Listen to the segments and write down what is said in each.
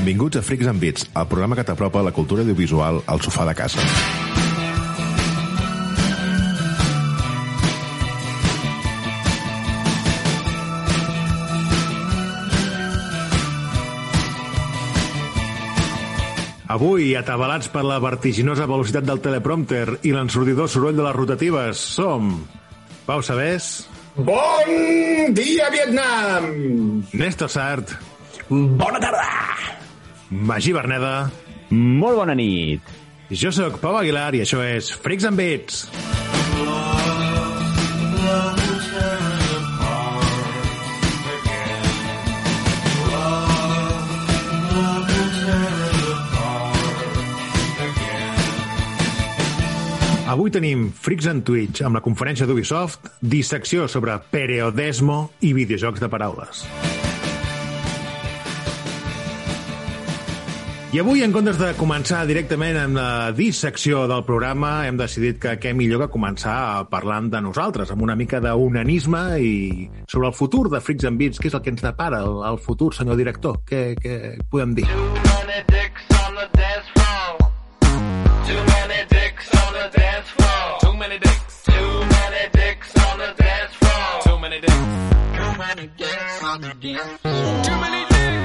Benvinguts a Freaks and Beats, el programa que t'apropa la cultura audiovisual al sofà de casa. Avui, atabalats per la vertiginosa velocitat del teleprompter i l'ensordidor soroll de les rotatives, som... Pau Sabés, Bon dia, Vietnam! Néstor Sart, Bona tarda! Magí Berneda, Molt bona nit. jo sóc Pau Aguilar i això és Freaks and Beats. Avui tenim Freaks and Twitch amb la conferència d'Ubisoft, dissecció sobre periodismo i videojocs de paraules. I avui, en comptes de començar directament amb la dissecció del programa, hem decidit que què millor que començar parlant de nosaltres, amb una mica d'unanisme i sobre el futur de Freaks and Beats, què és el que ens depara el, el futur, senyor director? Què, què podem dir?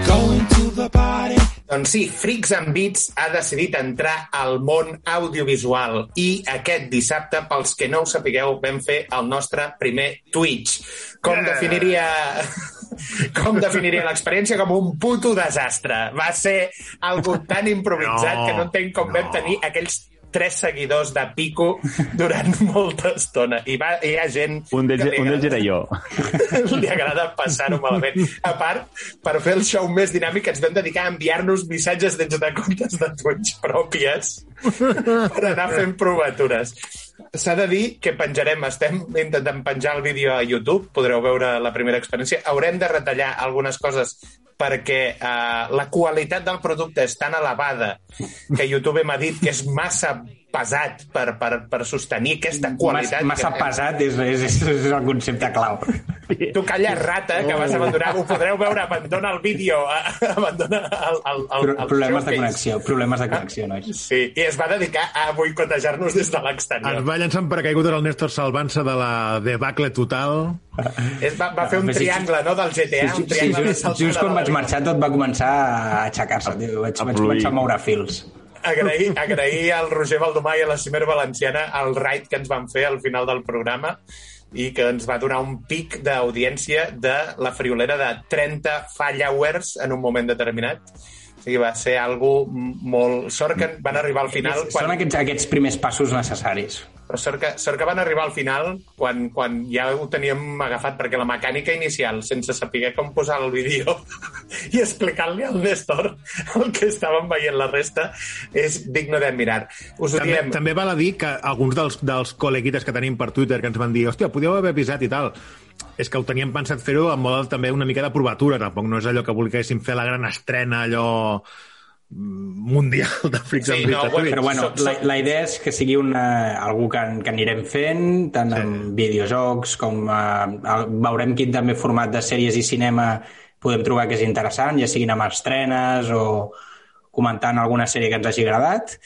Going to the party. Doncs sí, Freaks and Beats ha decidit entrar al món audiovisual i aquest dissabte, pels que no ho sapigueu, vam fer el nostre primer Twitch. Com definiria... Com definiria l'experiència? Com un puto desastre. Va ser algo tan improvisat No, que no entenc com vam no. tenir aquells tres seguidors de pico durant molta estona. I va, hi ha gent... Un d'ells d'ells era agrada- jo. li agrada passar-ho malament. A part, per fer el show més dinàmic, ens vam dedicar a enviar-nos missatges des de comptes de Twitch pròpies per anar fent provatures. S'ha de dir que penjarem, estem intentant penjar el vídeo a YouTube, podreu veure la primera experiència. Haurem de retallar algunes coses perquè uh, la qualitat del producte és tan elevada que YouTube m'ha dit que és massa pesat per, per, per sostenir aquesta qualitat. Massa, massa que- pesat és, és, és, és el concepte clau. Tu calla, rata, que vas abandonar. Ho podreu veure, abandona el vídeo, eh, abandona el, el, el, el problemes de showcase. connexió, problemes de connexió, nois. Sí, i es va dedicar a boicotejar-nos des de l'exterior. Es va llançar en paracaigudes el Néstor salvant-se de la debacle total. Es va, va fer un Sí, sí. triangle, no?, del GTA, un Sí, triangle de just, just quan vaig marxar tot va començar a aixecar-se. tio. Vaig, a vaig començar a moure fils. Agrair, agrair al Roger Baldomà i a la Cimer Valenciana el raid que ens van fer al final del programa i que ens va donar un pic d'audiència de la friolera de 30 followers en un moment determinat. O sigui, va ser algo molt... Sort que van arribar al final... Són aquests, aquests primers passos necessaris. Però sort que, sort que van arribar al final quan, quan ja ho teníem agafat, perquè la mecànica inicial, sense saber com posar el vídeo i explicar-li al Néstor el que estàvem veient la resta, és digne d'admirar. Us ho També, diem. també val a dir que alguns dels, dels col·leguites que tenim per Twitter que ens van dir hòstia, podíeu haver avisat i tal. És que ho teníem pensat fer-ho amb moda també una mica de provatura. Tampoc no és allò que volguéssim fer la gran estrena, allò mundial de Freaks Sí, and no, Twitch. Però bueno, Soc- soc- la, la idea és que sigui una, algú que, que anirem fent, tant sí. amb videojocs com eh, veurem quin també format de sèries i cinema podem trobar que és interessant, ja siguin amb estrenes o comentant alguna sèrie que ens hagi agradat.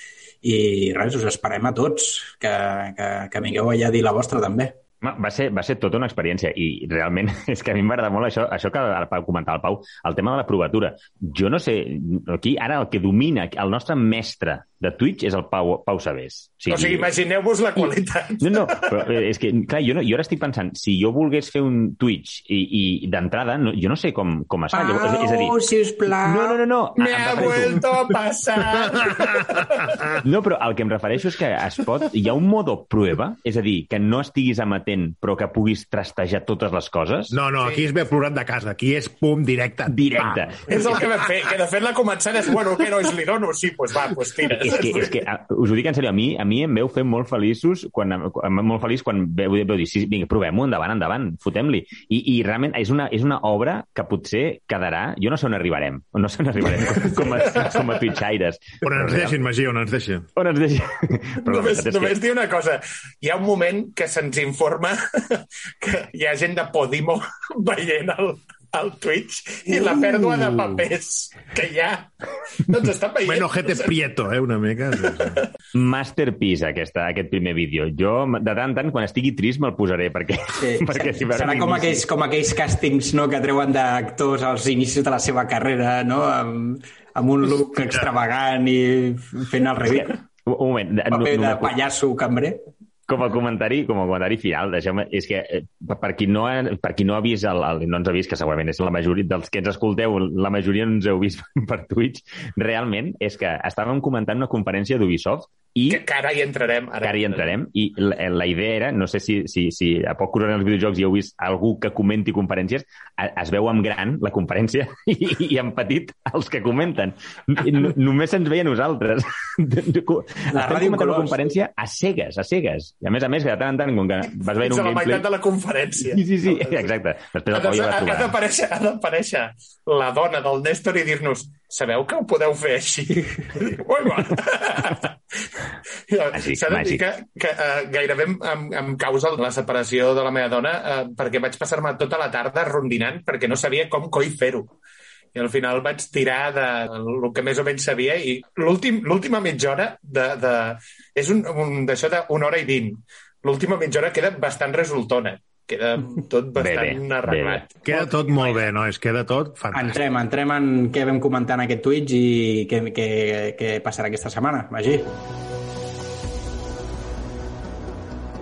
I res, us esperem a tots, que, que, que vingueu allà a dir la vostra també. Va ser, va ser tota una experiència i realment és que a mi m'agrada molt això, això que el Pau comentava el Pau, el tema de la provatura. Jo no sé, aquí ara el que domina, el nostre mestre de Twitch és el Pau, Pau Sabés. O sigui, imagineu-vos la qualitat. No, no, però eh, és que, clar, jo, no, jo ara estic pensant, si jo volgués fer un Twitch i, i d'entrada, no, jo no sé com, com es fa. Llavors, és a dir, sisplau. no, no, no, no. Me ha vuelto a passar. No, però el que em refereixo és que es pot... Hi ha un modo prueba, és a dir, que no estiguis amatent, però que puguis trastejar totes les coses. No, no, aquí es ve plorat de casa. Aquí és pum, directe. Directe. és el que vam fer, que de fet la començada és, bueno, què nois, li dono? Sí, pues va, pues tira. És que, és que, a- us ho dic en sèrio, a mi, a mi em veu fer molt feliços, quan, em- molt feliç quan veu, veu dir, sí, vinga, provem-ho, endavant, endavant, fotem-li. I, I realment és una, és una obra que potser quedarà... Jo no sé on arribarem, no sé on arribarem com, com a, com a twitchaires. On ens deixin, Magí, on ens deixin. On ens? Però la Només, és només que... dir una cosa. Hi ha un moment que se'ns informa que hi ha gent de Podimo veient el, al Twitch i la pèrdua de papers que hi ha. Doncs estan veient... Bueno, Gete Prieto, eh, una mica. Sí, sí. Masterpiece, aquesta, aquest primer vídeo. Jo, de tant en tant, quan estigui trist, me'l posaré, perquè... Sí, perquè si serà com aquells, com aquells càstings no, que treuen d'actors als inicis de la seva carrera, no? amb, amb un look extravagant i fent el ridícul. Un un moment. no- Paper de pallasso cambrer. Com a comentari, com a comentari final, deixeu és que eh, per qui no ha, per qui no ha vist, el, el, no ens ha vist, que segurament és la majoria dels que ens escolteu, la majoria no ens heu vist per Twitch, realment és que estàvem comentant una conferència d'Ubisoft i Que, que ara hi entrarem. que ara hi entrarem, i la, la idea era, no sé si, si, si a poc corrent els videojocs hi heu vist algú que comenti conferències, a- es veu en gran la conferència i, i en petit els que comenten. No, només se'ns veia nosaltres. Estem ràdio en comentant la conferència a cegues, a cegues. I a més a més, que de tant en tant, com que vas veure Fins un a la gameplay... meitat de la conferència. Sí, sí, sí, exacte. Després el Ha Pau ja va ha trobar. d'aparèixer ha d'aparèixer la dona del Néstor i dir-nos sabeu que ho podeu fer així? Ui, va! Màgic, S'ha de dir màgic. que, que uh, gairebé em, em, em causa la separació de la meva dona uh, perquè vaig passar-me tota la tarda rondinant perquè no sabia com coi fer-ho. I al final vaig tirar de el que més o menys sabia i l'últim- l'última mitja hora de, de, és un, un, d'això d'una hora i vint. L'última mitja hora queda bastant resultona. Queda tot Bé, bé, bastant bé, arreglat. Queda tot molt bé, no? Es queda tot fantàstic. Entrem, entrem en què vam comentar en aquest Twitch i què, què, què passarà aquesta setmana, Magí.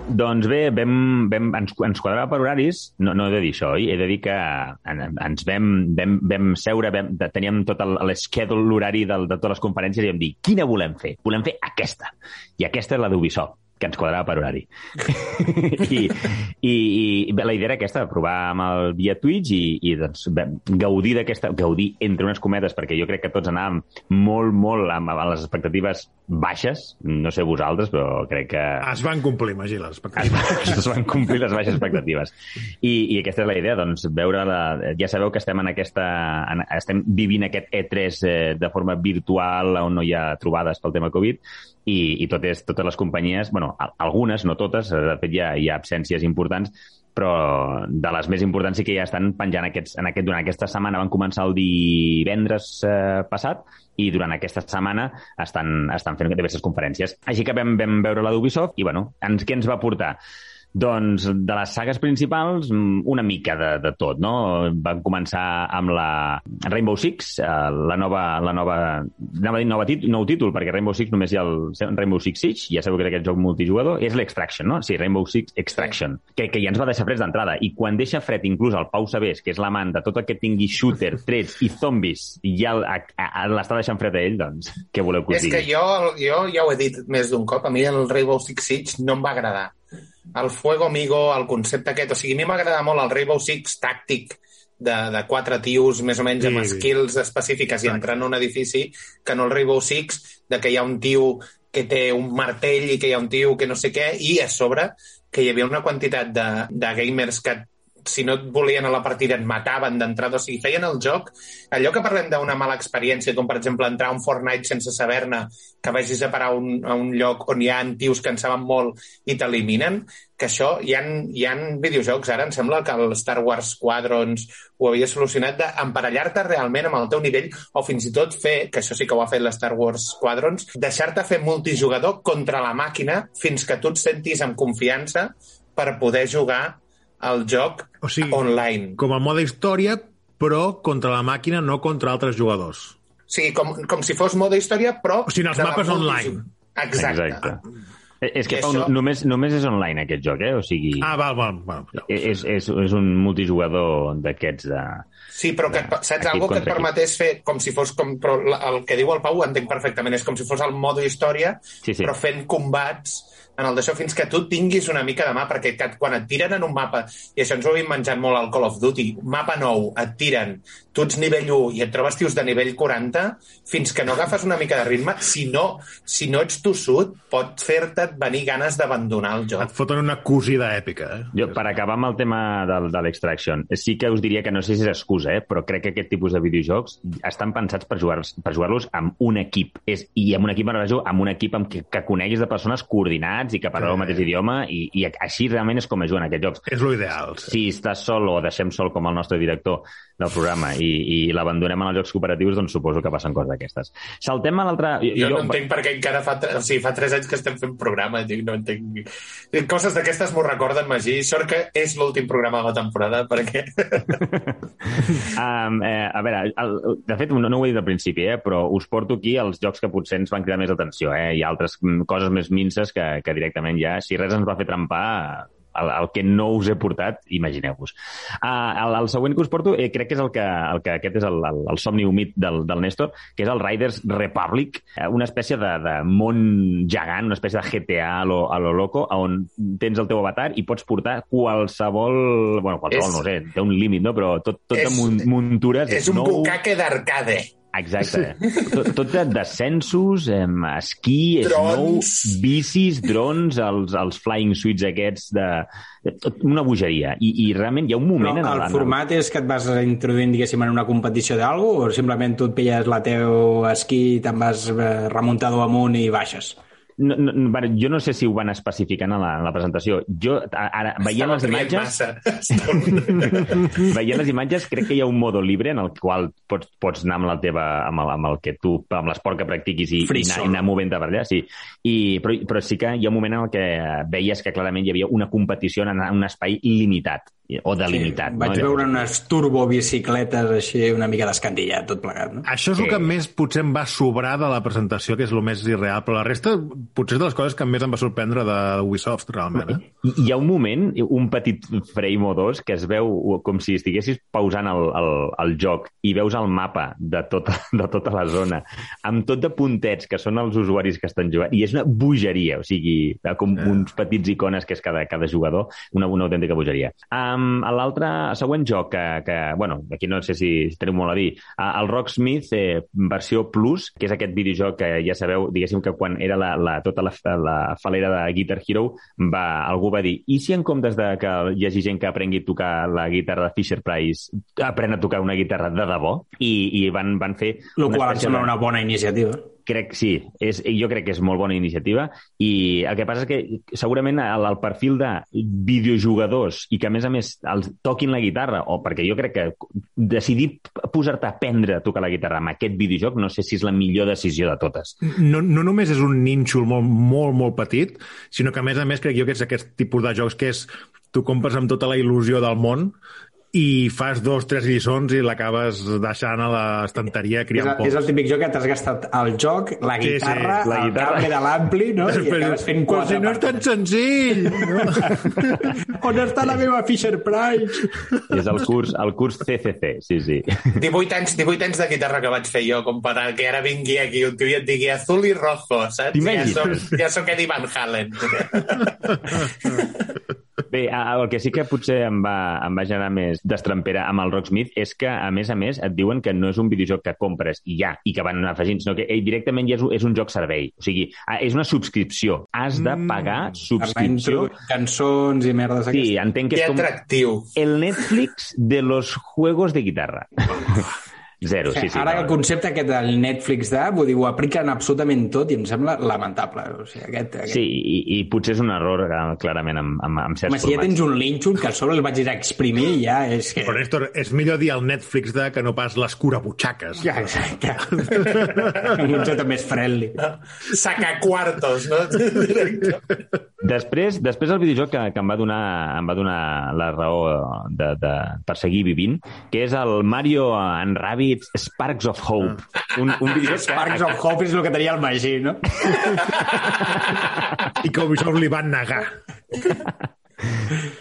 Doncs bé, vam, vam, ens, ens quadrava per horaris, no, no he de dir això, oi? he de dir que en, ens vam, vam, vam seure, vam, de- teníem tot l'esquèdol, l'horari del- de totes les conferències i vam dir, quina volem fer? Volem fer aquesta. I aquesta és la d'Ubisoft que ens quadrava per horari. I, i, I la idea era aquesta, provar amb el via Twitch i, i doncs, gaudir d'aquesta... Gaudir entre unes cometes, perquè jo crec que tots anàvem molt, molt amb, amb les expectatives baixes. No sé vosaltres, però crec que Es van complir, Magí, les expectatives. es van complir les baixes expectatives. I, I aquesta és la idea, doncs, veure la... Ja sabeu que estem en aquesta... En, estem vivint aquest E3 eh, de forma virtual, on no hi ha trobades pel tema Covid, i, i tot és, totes les companyies, bueno, al- algunes, no totes, eh, de fet hi ha, hi ha absències importants, però de les més importants sí que ja estan penjant aquests, en aquest, durant aquesta setmana, van començar el divendres eh, passat, i durant aquesta setmana estan, estan fent diverses conferències. Així que vam, vam veure la d'Ubisoft i, bueno, ens, què ens va portar? Doncs de les sagues principals, mm, una mica de, de tot, no? Van començar amb la Rainbow Six, eh, la nova, la nova, anava a dir nova tit, nou títol, perquè Rainbow Six només hi ha el Rainbow Six Siege, ja sabeu que és aquest joc multijugador, és l'Extraction, no? Sí, Rainbow Six Extraction, que, que ja ens va deixar freds d'entrada. I quan deixa fred inclús el Pau Sabés, que és l'amant de tot el que tingui shooter, trets i zombis, i ja l'està deixant fred a ell, doncs, què voleu que us És que digui? jo, jo ja ho he dit més d'un cop, a mi el Rainbow Six Siege no em va agradar. El Fuego Amigo, el concepte aquest, o sigui, a mi m'agrada molt el Rainbow Six tàctic de, de quatre tios més o menys amb Sí. skills específiques i entrant en un edifici, que no el Rainbow Six, de que hi ha un tio que té un martell i que hi ha un tio que no sé què, i a sobre que hi havia una quantitat de, de gamers que si no et volien a la partida et mataven d'entrada, o sigui, feien el joc allò que parlem d'una mala experiència, com per exemple entrar a un Fortnite sense saber-ne, que vagis a parar un, a un lloc on hi ha tios que en saben molt i t'eliminen, que això, hi ha, hi ha videojocs ara, em sembla que el Star Wars Squadrons ho havia solucionat d'emparellar-te realment amb el teu nivell o fins i tot fer, que això sí que ho ha fet l'Star Wars Squadrons, deixar-te fer multijugador contra la màquina fins que tu et sentis amb confiança per poder jugar el joc O sigui, online. Com a mode història, però contra la màquina, no contra altres jugadors. O sigui, com, com si fos mode història, però... O sigui, els de mapes online. Exacte. Exacte. Eh, És que Pau, això- només, només és online aquest joc, eh? O sigui, Ah, val, val, val. Ja. és, és, és un multijugador d'aquests de... Sí, però que, pa- saps algo que et contra equip. permetés fer com si fos... Com, però el que diu el Pau ho entenc perfectament. És com si fos el modo història, Sí, sí. però fent combats en el d'això fins que tu tinguis una mica de mà, perquè quan et tiren en un mapa, i això ens ho havíem menjat molt al Call of Duty, mapa nou, et tiren, tu ets nivell 1 i et trobes tios de nivell 40, fins que no agafes una mica de ritme, si no, si no ets tossut, pot fer-te venir ganes d'abandonar el Et joc. foten una cosida èpica, eh? Jo, per acabar amb el tema del, de l'Extraction, sí que us diria que no sé si és excusa, eh? però crec que aquest tipus de videojocs estan pensats per jugar-los per jugar amb un equip. És, I amb un equip, me refereixo, amb un equip amb que, que coneguis de persones coordinats i que parleu el mateix idioma i, i així realment és com es juguen aquests jocs. És l'ideal. Sí. Si estàs sol o deixem sol com el nostre director del programa i, i l'abandonem en els jocs cooperatius, doncs suposo que passen coses d'aquestes. Saltem a l'altre... Jo, no entenc per què encara fa... O sigui, fa tres anys que estem fent programa, dic, no entenc... Coses d'aquestes m'ho recorden, Magí. Sort que és l'últim programa de la temporada, perquè... Um, eh, a veure, el, de fet, no, no ho he dit al principi, eh, però us porto aquí els jocs que potser ens van cridar més atenció. Eh? Hi ha altres mm, coses més minces que, que directament ja, si res ens va fer trempar, el, el que no us he portat, imagineu-vos. Uh, el, el següent que us porto eh, crec que és el que, el que aquest és el, el, el somni humit del, del Néstor, que és el Riders Republic, eh, una espècie de, de món gegant, una espècie de GTA a lo, a lo loco, on tens el teu avatar i pots portar qualsevol... Bueno, qualsevol, És- no sé, té un límit, no? Però tot, tot És- mun- muntures... és un nou. bucaque d'arcade. Exacte. Tot, tot de descensos, eh, esquí, snow, Drons. bicis, drons, els, els flying suits aquests de... de tot una bogeria. I, I realment hi ha un Però moment... en el en format és que et vas introduint, diguéssim, en una competició d'algú o simplement tu et pilles la teu esquí, te'n vas eh, remuntador amunt i baixes? No, no, jo no sé si ho van especificant en la, en la presentació. Jo, ara, veient les imatges... Massa. Veient les imatges, crec que hi ha un modo libre en el qual pots, pots anar amb la teva, amb el, amb el que tu, amb l'esport que practiquis i, i, anar, i anar movent-te per allà, sí. I, però, però sí que hi ha un moment en el que veies que clarament hi havia una competició en un espai limitat o delimitat. Vaig no? veure unes turbobicicletes així una mica descantillat, tot plegat, no? Això és el Sí. que més potser em va sobrar de la presentació, que és el més irreal, però la resta potser és de les coses que més em va sorprendre de Ubisoft, realment. Eh? Hi hi ha un moment, un petit frame o dos, que es veu com si estiguessis pausant el, el, el joc i veus el mapa de tota, de tota la zona, amb tot de puntets que són els usuaris que estan jugant, i és una bogeria, o sigui, com uns petits icones que és cada, cada jugador, una, una autèntica bogeria. Um, L'altre, el següent joc que, que, bueno, aquí no sé si, teniu molt a dir, el Rocksmith eh, versió Plus, que és aquest videojoc que ja sabeu, diguéssim que quan era la, la, tota la, la falera de Guitar Hero, va, algú va dir, i si en comptes de que hi hagi gent que aprengui a tocar la guitarra de Fisher-Price, aprèn a tocar una guitarra de debò? I, i van, van fer... El qual em sembla de- una bona iniciativa. Crec, sí, és, jo crec que és molt bona iniciativa i el que passa és que segurament el, el perfil de videojugadors i que a més a més els toquin la guitarra, o perquè jo crec que decidir posar-te a aprendre a tocar la guitarra amb aquest videojoc no sé si és la millor decisió de totes. No, no només és un nínxol molt, molt, molt petit, sinó que a més a més crec jo que és aquest tipus de jocs que és tu compres amb tota la il·lusió del món i fas dos, tres lliçons i l'acabes deixant a l'estanteria És, criant el- és el típic joc que t'has gastat el joc, la Sí, sí, guitarra, la el guitarra. cable de l'ampli, no? I acabes fent quatre si no és tan senzill! No? On està la meva Fisher-Price? És el curs, el curs CCC, sí, sí. 18 anys, 18 anys de guitarra que vaig fer jo, com per que ara vingui aquí un tio i et digui azul i rojo, saps? Ja soc, ja soc Eddie Van Halen. Bé, el que sí que potser em va, em va generar més destrempera amb el Rocksmith és que, a més a més, et diuen que no és un videojoc que compres i ja, i que van afegint, sinó que ell directament ja és, un- és un joc servei. O sigui, és una subscripció. Has de pagar Anar subscripció. cançons i merdes Sí, aquestes. entenc que Que és com atractiu. el Netflix de los juegos de guitarra. Zero, sí, sí. Ara no. el concepte aquest del Netflix de, vull dir, ho apliquen absolutament tot i em sembla lamentable. O sigui, aquest, aquest... Sí, i, i potser és un error eh, clarament amb, amb, amb certs Home, si ja tens un nínxol que a sobre el vaig a exprimir, ja és que... Però, Néstor, és millor dir el Netflix de que no pas l'escurabutxaques. Ja, exacte. un concepte més friendly. Saca quartos, no? Després, després el videojoc que, que em, va donar, em va donar la raó de, de, per seguir vivint, que és el Mario and Rabbids Sparks of Hope. Un, un videojoc que... Sparks of Hope és el que tenia el Magí, no? I que Ubisoft li van negar.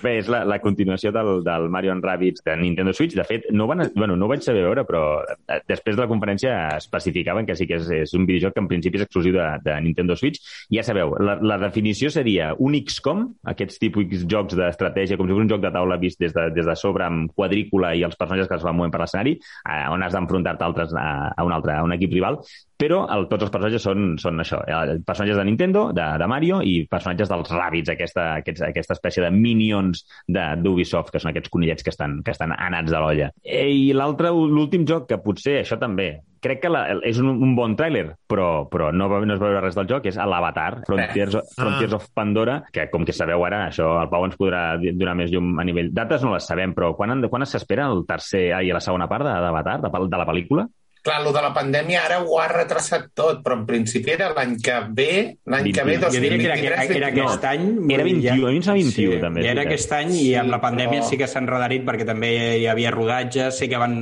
Bé, és la, la continuació del, del Mario Rabbids de Nintendo Switch. De fet, no, van, bueno, no ho vaig saber veure, però eh, després de la conferència especificaven que sí que és, és un videojoc que en principi és exclusiu de, de Nintendo Switch. Ja sabeu, la, la definició seria un XCOM, aquests típics jocs d'estratègia, com si fos un joc de taula vist des de, des de sobre amb quadrícula i els personatges que es van movent per l'escenari, eh, on has d'enfrontar-te a, altres, a, a, un altre, a un equip rival, però el, tots els personatges són, són això, eh, personatges de Nintendo, de, de Mario, i personatges dels Rabbids, aquesta, aquests, aquesta espècie de minions de- d'Ubisoft, que són aquests conillets que estan, que estan anats de l'olla. Eh, I l'altre, l'últim joc, que potser això també. Crec que la, és un, un bon tràiler, però, però no, va- no es veure res del joc, és l'Avatar, Frontiers, Frontiers of Pandora, que com que sabeu ara, això el Pau ens podrà donar més llum a nivell... Dates no les sabem, però quan, quan s'espera el tercer ah, i la segona part de- d'Avatar, de, de la pel·lícula? Clar, el de la pandèmia ara ho ha retrasat tot, però en principi era l'any que ve, l'any que ve, 21. Jo diria que era, 2023, era aquest No, any... era vull dir, 21, a mi em sembla 21 també, Ja és era aquest any i Sí, amb la pandèmia però- sí que s'han redarit perquè també hi havia rodatges, sé que van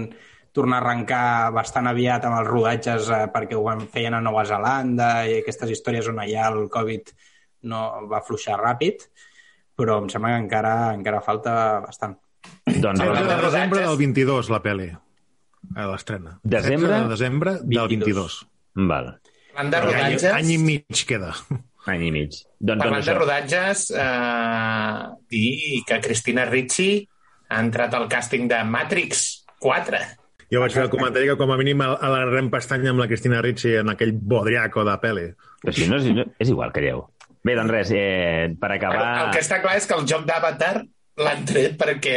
tornar a arrencar bastant aviat amb els rodatges eh, perquè ho en feien a Nova Zelanda i aquestes històries on allà el Covid no va fluixar ràpid, però em sembla que encara, encara falta bastant. Doncs, Sí, El de de rodatges. desembre del 22, la pel·li. A l'estrena. Desembre? 16 de desembre del 22. 22. Val, Parlant de Any, rodatges, any i mig queda. any i mig. Doncs, parlant doncs de rodatges, eh, dir que Cristina Ricci ha entrat al càsting de Matrix 4. Jo vaig fer el comentari que com a mínim alarrem pestanya amb la Cristina Ricci en aquell bodriaco de pel·li. Però si no, és, no, és igual, calleu. Bé, doncs res, eh, per acabar... El, el que està clar és que el joc d'Avatar l'han tret perquè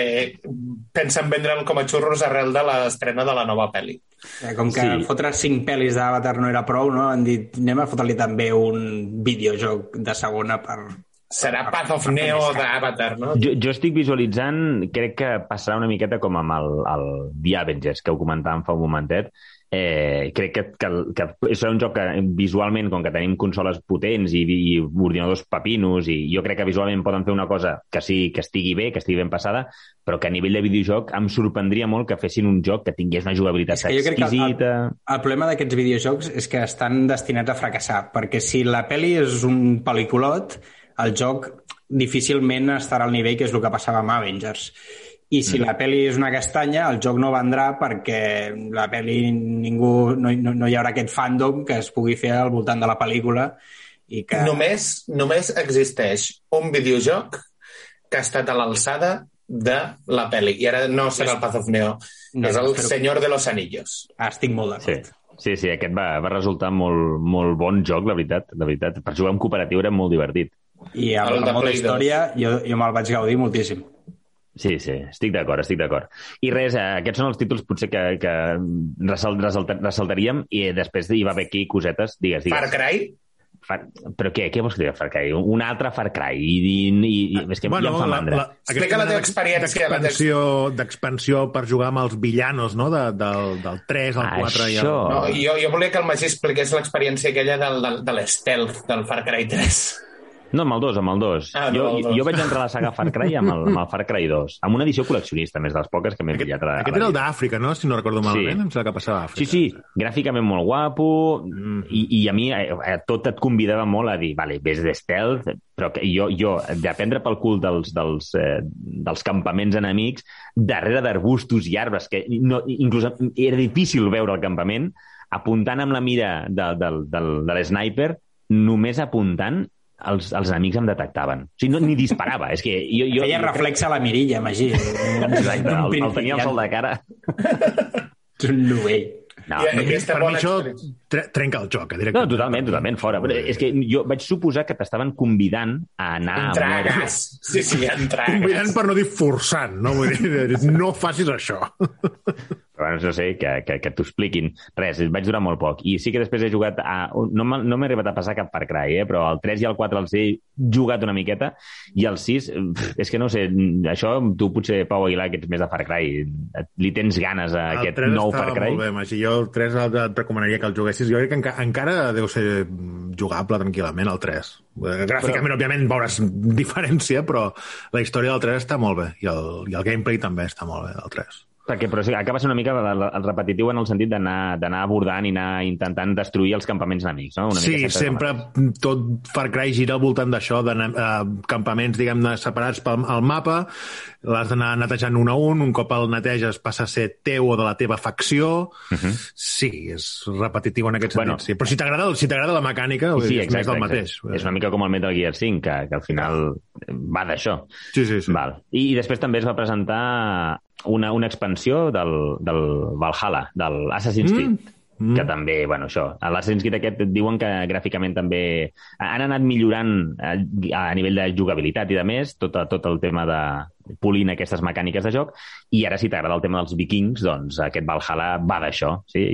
pensen vendre'l com a xurros arrel de l'estrena de la nova pel·li. Eh, Com que Sí. sí. fotre cinc pel·lis d'Avatar no era prou, no? han dit anem a fotre-li també un videojoc de segona per... Serà Path of Neo d'Avatar, no? Jo, jo estic visualitzant, crec que passarà una miqueta com amb el, el The Avengers, que ho comentàvem fa un momentet. Eh, crec que, que, que serà un joc que visualment, com que tenim consoles potents i, i ordinadors papinos, i jo crec que visualment poden fer una cosa que sí que estigui bé, que estigui ben passada, però que a nivell de videojoc em sorprendria molt que fessin un joc que tingués una jugabilitat És que jo crec que el- exquisita... El problema d'aquests videojocs és que estan destinats a fracassar, perquè si la pel·li és un pel·liculot, el joc difícilment estarà al nivell que és el que passava amb Avengers. I si mm. la pel·li és una castanya, el joc no vendrà perquè la pel·li ningú, no, no, no hi haurà aquest fandom que es pugui fer al voltant de la pel·lícula i que... Només, només existeix un videojoc que ha estat a l'alçada de la pel·li. I ara no serà el Path of Neo, No, és el espero- Senyor de los Anillos. Ah, estic molt Sí, d'acord. sí, sí, aquest va, va resultar molt, molt bon joc, la veritat, la veritat. Per jugar en cooperatiu era molt divertit. I El de la història jo, jo me'l vaig gaudir moltíssim. Sí, sí, estic d'acord, estic d'acord. I res, eh, aquests són els títols potser que, que resalt, resalt, ressaltaríem i després hi va haver aquí cosetes, digues, digues. Far Cry, Far... Però què, què vols que digui Far Cry? Un altre Far Cry? I, i, i, i és que bueno, ja em fa mandra. Explica la teva experiència, la teva- D'expansió d'expansió per jugar amb els villanos, no? De, del, del 3 al 4 i el... Això. no, jo, jo volia que el Magí expliqués l'experiència aquella del, del, de l'stealth del Far Cry 3. No, amb el 2, amb el 2. Ah, no, jo, dos. jo vaig entrar a la saga Far Cry amb el, amb el Far Cry 2, amb una edició col·leccionista, més de les poques que m'he pillat. A, Aquest a era el d'Àfrica, no? Si no recordo malament, Sí. em sembla que passava a Àfrica. Sí, sí, gràficament molt guapo i, i a mi eh, eh, tot et convidava molt a dir, vale, ves de stealth, però que jo, jo d'aprendre pel cul dels, dels, eh, dels campaments enemics, darrere d'arbustos i arbres, que no, inclús era difícil veure el campament, apuntant amb la mira de, del, del, de l'sniper, només apuntant els, els enemics em detectaven. O sigui, no, ni disparava. És que jo, jo, Feia jo reflex a la mirilla, Magí. Exacte, el, el tenia al sol de cara. Ets un novell. No, I no, aquesta per mi bona això experiència. tre trenca el joc, eh, No, directament. totalment, totalment, fora. Però és que jo vaig suposar que t'estaven convidant a anar... a Entrar a gas. Sí, sí, entrar a Convidant per no dir forçant, no? Vull dir, no facis això. Abans no sé, que, que, que t'ho expliquin. Res, vaig durar molt poc. I sí que després he jugat a... No m'ha no arribat a passar cap Far Cry, eh? però el 3 i el 4 els he jugat una miqueta, i el 6, pf, és que no sé, això tu potser, Pau Aguilar, que ets més de Far Cry, li tens ganes a El aquest 3 nou Far Cry? molt bé, Magí. Jo el 3 et et recomanaria que el juguessis. Jo crec que enca encara deu ser jugable tranquil·lament, el 3. Eh, Gràficament, però... òbviament, veuràs diferència, però la història del 3 està molt bé. I el, i el gameplay també està molt bé, el 3. Perquè, però sí, acaba sent una mica el, el repetitiu en el sentit d'anar abordant i anar intentant destruir els campaments enemics, no? Una Sí, mica sempre tot Far Cry gira al voltant d'això, de uh, campaments, diguem-ne, separats pel al mapa, l'has d'anar netejant un a un, un cop el neteges passa a ser teu o de la teva facció. Uh -huh. Sí, és repetitiu en aquest Bueno. sentit, sí. Però si t'agrada si t'agrada la mecànica, Sí, és més del mateix. És una mica com el Metal Gear 5, que, que al final va d'això. Sí, sí, sí. Val. I, I després també es va presentar una, una expansió del, del Valhalla, del Assassin's Creed. Mm. que també, bueno, això, a l'Assassin's Creed aquest et diuen que gràficament també han anat millorant a, a nivell de jugabilitat i de més, tot, tot el tema de, polint aquestes mecàniques de joc, i ara si t'agrada el tema dels vikings, doncs aquest Valhalla va d'això. Sí?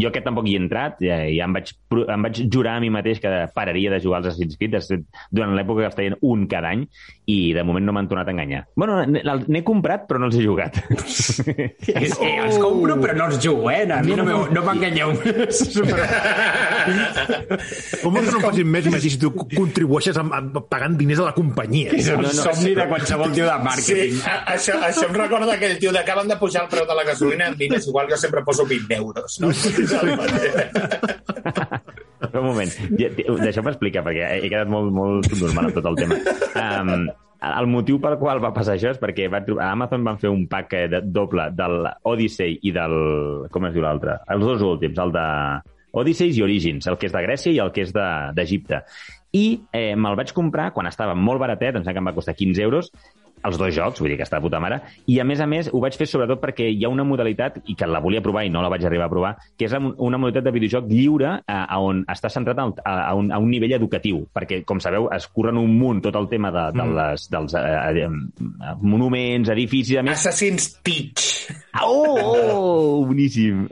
Jo aquest tampoc hi he entrat, ja, ja em, vaig, em vaig jurar a mi mateix que pararia de jugar als Assassin's Creed, durant l'època que es feien un cada any, i de moment no m'han tornat a enganyar. Bueno, n'he comprat, però no els he jugat. És, eh, els compro, però no els jugo, eh? A mi no, m'heu- no m'enganyeu. Com vols que no facin més, Magí, si tu contribueixes amb, amb, pagant diners a la companyia? És un No, no, somni de qualsevol tio de Sí, a, això, això em recorda aquell tio d'acaben de pujar el preu de la gasolina en diners, igual jo sempre poso 20 euros. No? Però un moment, deixeu-me explicar, perquè he quedat molt, molt subnormal amb tot el tema. Um, el motiu pel qual va passar això és perquè va, trobar- a Amazon van fer un pack eh, de, doble del Odyssey i del... com es diu l'altre? Els dos últims, el de Odyssey i Origins, el que és de Grècia i el que és de- d'Egipte. I eh, me'l vaig comprar quan estava molt baratet, em sembla que em va costar 15 euros, els dos jocs, vull dir que està de puta mare, i a més a més ho vaig fer sobretot perquè hi ha una modalitat, i que la volia provar i no la vaig arribar a provar, que és un- una modalitat de videojoc lliure a, a on està centrat a, a, un, a un nivell educatiu, perquè, com sabeu, es curren un munt tot el tema de, de les, dels eh, eh, monuments, edificis, a més, Assassin's Teach. Oh, oh boníssim.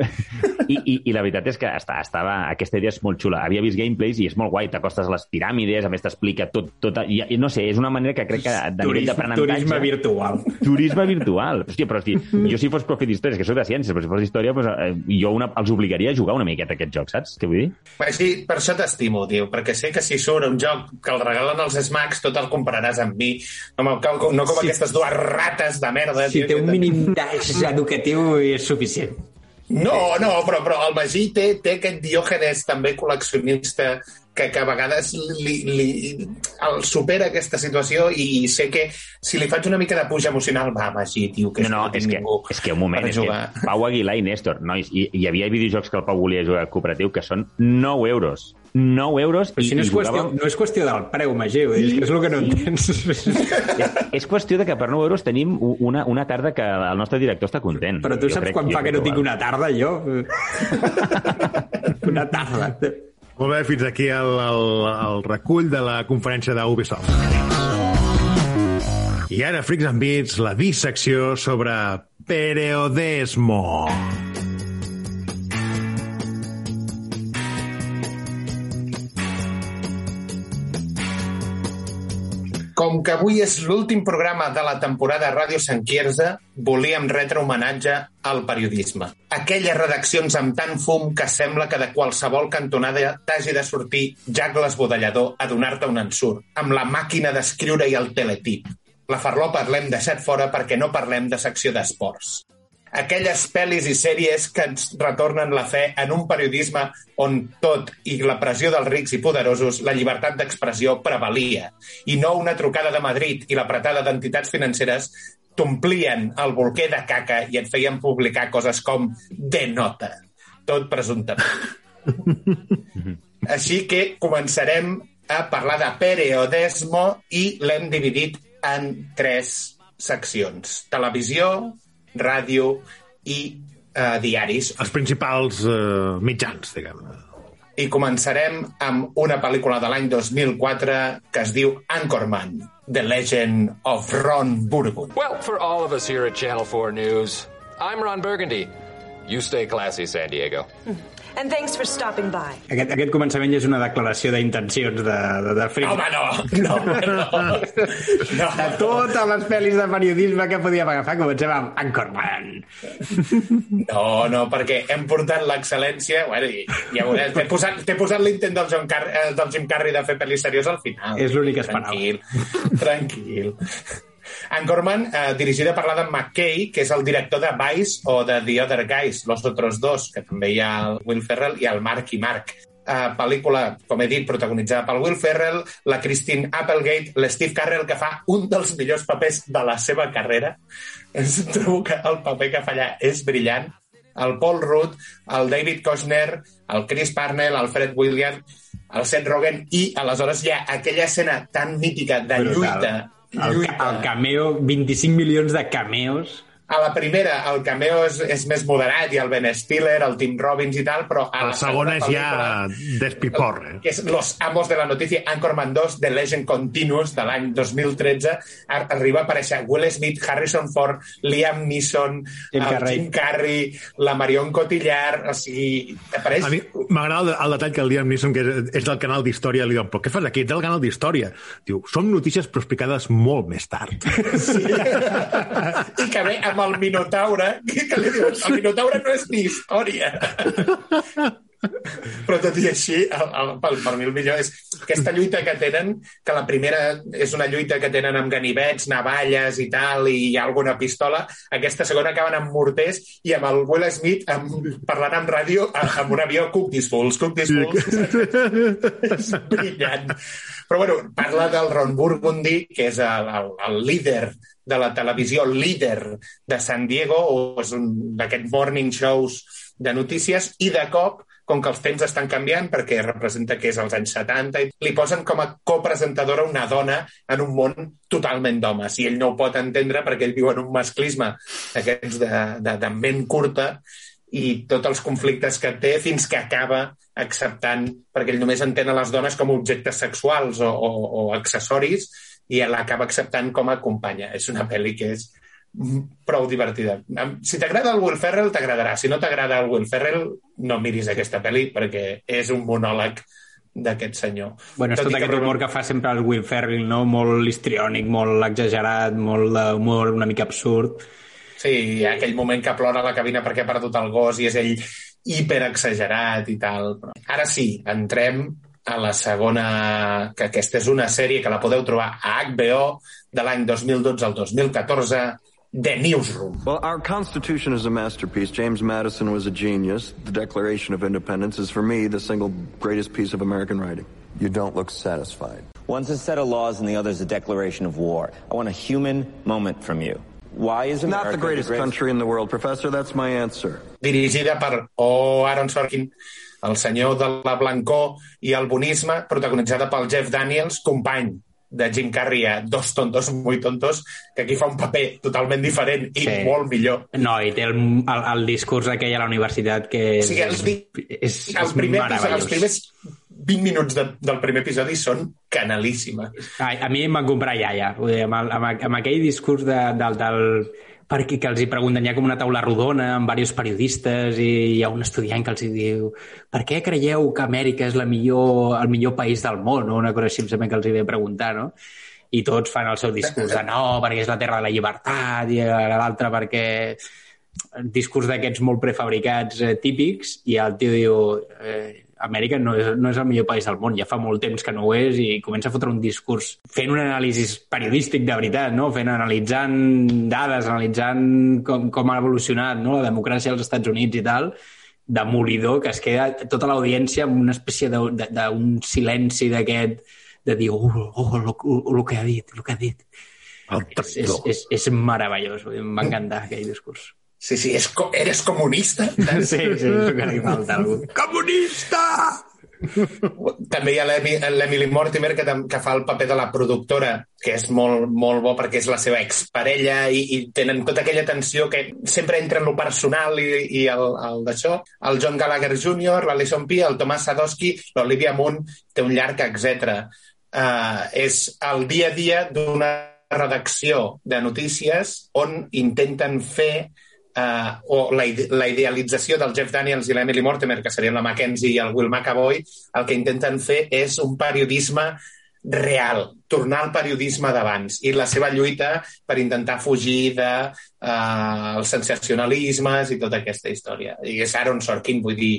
I, i, I la veritat és que està, estava, aquesta idea és molt xula. Havia vist gameplays i és molt guai. T'acostes a les piràmides, a més t'explica tot, tot... I, i, no sé, és una manera que crec que de nivell Turisme, d'aprenentatge... turisme virtual. Turisme virtual. Hòstia, però si jo si fos profe d'història, que soc de ciències, però si fos d'història, doncs, eh, jo una, els obligaria a jugar una miqueta aquest joc, saps què vull dir? Així, per això t'estimo, tio, perquè sé que si surt un joc que el regalen als Smax, tot el compraràs amb mi, no, no com Si- aquestes dues rates de merda. Si tio, té un mínim d'eix educatiu és suficient. No, no, però, però el Magí té, té aquest diògenes també col·leccionista que, que a vegades li, li, el supera aquesta situació i sé que si li faig una mica de puja emocional, va, Magí, tio, que No, no, és que, és que un moment, és que jugar. Pau Aguilar i Néstor, nois, hi, hi havia videojocs que el Pau volia jugar cooperatiu que són 9 euros. 9 euros Però i, si no és, qüestió, no és qüestió del preu, dir, és que és el que no entens. és, és qüestió de que per 9 euros tenim una, una tarda que el nostre director està content. Però tu Jo saps crec- quan fa que no tinc una tarda, jo? una tarda. Molt bé, fins aquí el, el, el recull de la conferència d'Ubisoft. I ara, Freaks and Beats, la dissecció sobre periodismo. Com que avui és l'últim programa de la temporada Ràdio Sant Quirze, volíem retre homenatge al periodisme. Aquelles redaccions amb tant fum que sembla que de qualsevol cantonada t'hagi de sortir Jack l'esbudellador a donar-te un ensurt, amb la màquina d'escriure i el teletip. La farlopa l'hem deixat fora perquè no parlem de secció d'esports aquelles pel·lis i sèries que ens retornen la fe en un periodisme on tot i la pressió dels rics i poderosos, la llibertat d'expressió prevalia, i no una trucada de Madrid i l'apretada d'entitats financeres t'omplien el bolquer de caca i et feien publicar coses com de nota, tot presumptament. Així que començarem a parlar de periodismo i l'hem dividit en tres seccions. Televisió, ràdio i eh, diaris. Els principals eh, mitjans, diguem-ne. I començarem amb una pel·lícula de l'any 2004 que es diu Anchorman, The Legend of Ron Burgundy. Well, for all of us here at Channel 4 News, I'm Ron Burgundy. You stay classy, San Diego. And thanks for stopping by. Aquest, aquest començament ja és una declaració d'intencions de, de, de Frick. Home, no! No, no! no. De totes les pel·lis de periodisme que podíem agafar, comencem amb Anchorman. No, no, perquè hem portat l'excel·lència... Bueno, i, ja veuràs, t'he posat, t'he posat l'intent del, John Car eh, del Jim Carrey de fer pel·lis seriós al final. És l'únic que esperava. Tranquil, tranquil. Anchorman, eh, dirigida per l'Adam McKay, que és el director de Vice o de The Other Guys, Los Otros Dos, que també hi ha el Will Ferrell i el Mark i Mark. Uh, pel·lícula, com he dit, protagonitzada pel Will Ferrell, la Christine Applegate, l'Steve Carrell, que fa un dels millors papers de la seva carrera. Trobo que el paper que fa allà és brillant. El Paul Rudd, el David Kochner, el Chris Parnell, el Fred Williams, el Seth Rogen, i aleshores hi ha aquella escena tan mítica de Brutal. lluita, El, el cameo, 25 milions de cameos A la primera, el cameo és, és més moderat, i el Ben Stiller, el Tim Robbins i tal, però a La la, segona és ja pel·lícula- despiporre. que és Los Amos de la Notícia, Anchorman 2, The Legend Continuous, de l'any 2013, ar arriba a aparèixer Will Smith, Harrison Ford, Liam Neeson, Jim el Carrey. Jim Carrey, la Marion Cotillard, o sigui, apareix... A mi m'agrada el, el detall que el Liam Neeson, que és, és del canal d'Història, li diuen, però què fas aquí? Ets del canal d'Història. Diu, som notícies però explicades molt més tard. Sí. I que ve amb el Minotaure, que, li diuen, el Minotaure no és ni història. Però tot i així, el, el, per, per mi el millor és aquesta lluita que tenen, que la primera és una lluita que tenen amb ganivets, navalles i tal, i hi ha alguna pistola. Aquesta segona acaben amb morters i amb el Will Smith amb, parlant amb ràdio amb un avió Cook these fools, cook these fools. és brillant. Però bueno, parla del Ron Burgundy, que és el, el, el líder de la televisió, el líder de San Diego, o és un d'aquests morning shows de notícies, i de cop, com que els temps estan canviant, perquè representa que és als anys 70, i li posen com a copresentadora una dona en un món totalment d'homes, i ell no ho pot entendre perquè ell viu en un masclisme d'aquests de, de, de ment curta, i tots els conflictes que té fins que acaba acceptant, perquè ell només entén a les dones com a objectes sexuals o, o, o accessoris, i l'acaba acceptant com a companya. És una pel·li que és prou divertida. Si t'agrada el Will Ferrell, t'agradarà. Si no t'agrada el Will Ferrell, no miris aquesta pel·li perquè és un monòleg d'aquest senyor. Bueno, és Tot tot que aquest Ron- humor que fa sempre el Will Ferrell, no? Molt histriònic, molt exagerat, molt d'humor una mica absurd. Sí, aquell moment que plora a la cabina perquè ha perdut el gos i és ell hiperexagerat i tal. Però Ara sí, entrem a la segona, que aquesta és una sèrie que la podeu trobar a HBO de l'any 2012 al 2014, The Newsroom. Well, our Constitution is a masterpiece. James Madison was a genius. The Declaration of Independence is, for me, the single greatest piece of American writing. You don't look satisfied. One's a set of laws and the other's a declaration of war. I want a human moment from you. Why is America Not the greatest country in the world, Professor. That's my answer. dirigida per O. Aaron Sorkin, el senyor de la blancor i el bonisme, protagonitzada pel Jeff Daniels, company de Jim Carrey a Dos tontos muy tontos, que aquí fa un paper totalment diferent i Sí. molt millor. No, i té el, el, el discurs aquell a la universitat que O és, sigui, els, vi- és, el és primer meravellós. els primers 20 minuts de, del primer episodi són canalíssima. A, a mi em van comprar iaia, vull dir, amb, el, amb, amb aquell discurs de, del, del, perquè que els hi pregunten, hi ha com una taula rodona amb diversos periodistes i hi ha un estudiant que els hi diu per què creieu que Amèrica és la millor, el millor país del món? O una cosa així em que els hi ve preguntar, no? I tots fan el seu discurs de no, perquè és la terra de la llibertat, i l'altre perquè discurs d'aquests molt prefabricats eh, típics, i el tio diu eh, Amèrica no és, no és el millor país del món, ja fa molt temps que no ho és, i comença a fotre un discurs fent un anàlisi periodístic de veritat, no? fent, analitzant dades, analitzant com, com ha evolucionat no? la democràcia als Estats Units i tal, demolidor, que es queda tota l'audiència amb una espècie d'un silenci d'aquest de dir, oh, oh, lo, oh, lo que ha dit, lo que ha dit. És, és, és, és meravellós, va encantar aquell discurs. Sí, sí, és, co- eres comunista? Sí, sí, a algú. Comunista! També hi ha l'Emi- l'Emily Mortimer, que, que fa el paper de la productora, que és molt, molt bo perquè és la seva exparella i, i tenen tota aquella tensió que sempre entra en lo personal i, i el, el d'això. El John Gallagher Jr., l'Alison P., el Tomàs Sadowski, l'Olivia Munn, té un llarg, etc. Uh, és el dia a dia d'una redacció de notícies on intenten fer uh, o la, ide la idealització del Jeff Daniels i l'Emily Mortimer, que serien la Mackenzie i el Will McAvoy, el que intenten fer és un periodisme real, tornar al periodisme d'abans i la seva lluita per intentar fugir de uh, els sensacionalismes i tota aquesta història. I és Aaron Sorkin, vull dir,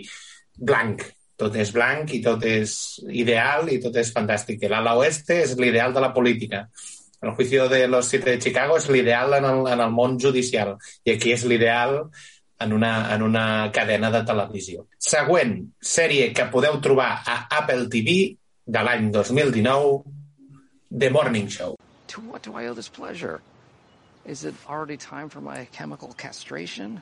blanc. Tot és blanc i tot és ideal i tot és fantàstic. El ala oeste és l'ideal de la política. El juicio de los siete de Chicago és l'ideal en, el, en el món judicial i aquí és l'ideal en una, en una cadena de televisió. Següent sèrie que podeu trobar a Apple TV de l'any 2019, The Morning Show. To what do I owe this pleasure? Is it already time for my chemical castration?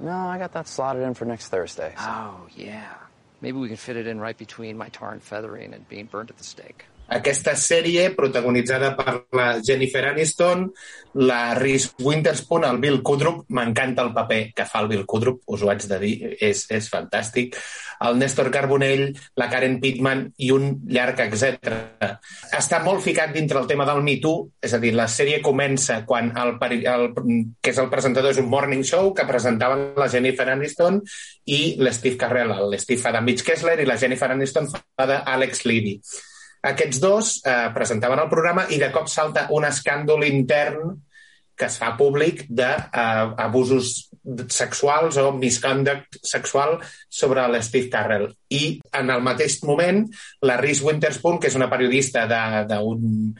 No, I got that slotted in for next Thursday. so- Oh, yeah. Maybe we can fit it in right between my tar and feathering and being burned at the stake. Aquesta sèrie protagonitzada per la Jennifer Aniston, la Reese Witherspoon, el Bill Kudrup, m'encanta el paper que fa el Bill Kudrup, us ho haig de dir, és, és fantàstic, el Néstor Carbonell, la Karen Pittman i un llarg etc. Està molt ficat dintre el tema del Me Too, és a dir, la sèrie comença quan el, el, que és el presentador és un morning show que presentaven la Jennifer Aniston i l'Steve Carrell, l'Steve fa de Mitch Kessler i la Jennifer Aniston fa d'Alex Levy. Aquests dos eh, presentaven el programa i de cop salta un escàndol intern que es fa públic d'abusos sexuals o misconduct sexual sobre l'Steve Carrell. I en el mateix moment, la Reese Witherspoon, que és una periodista d'un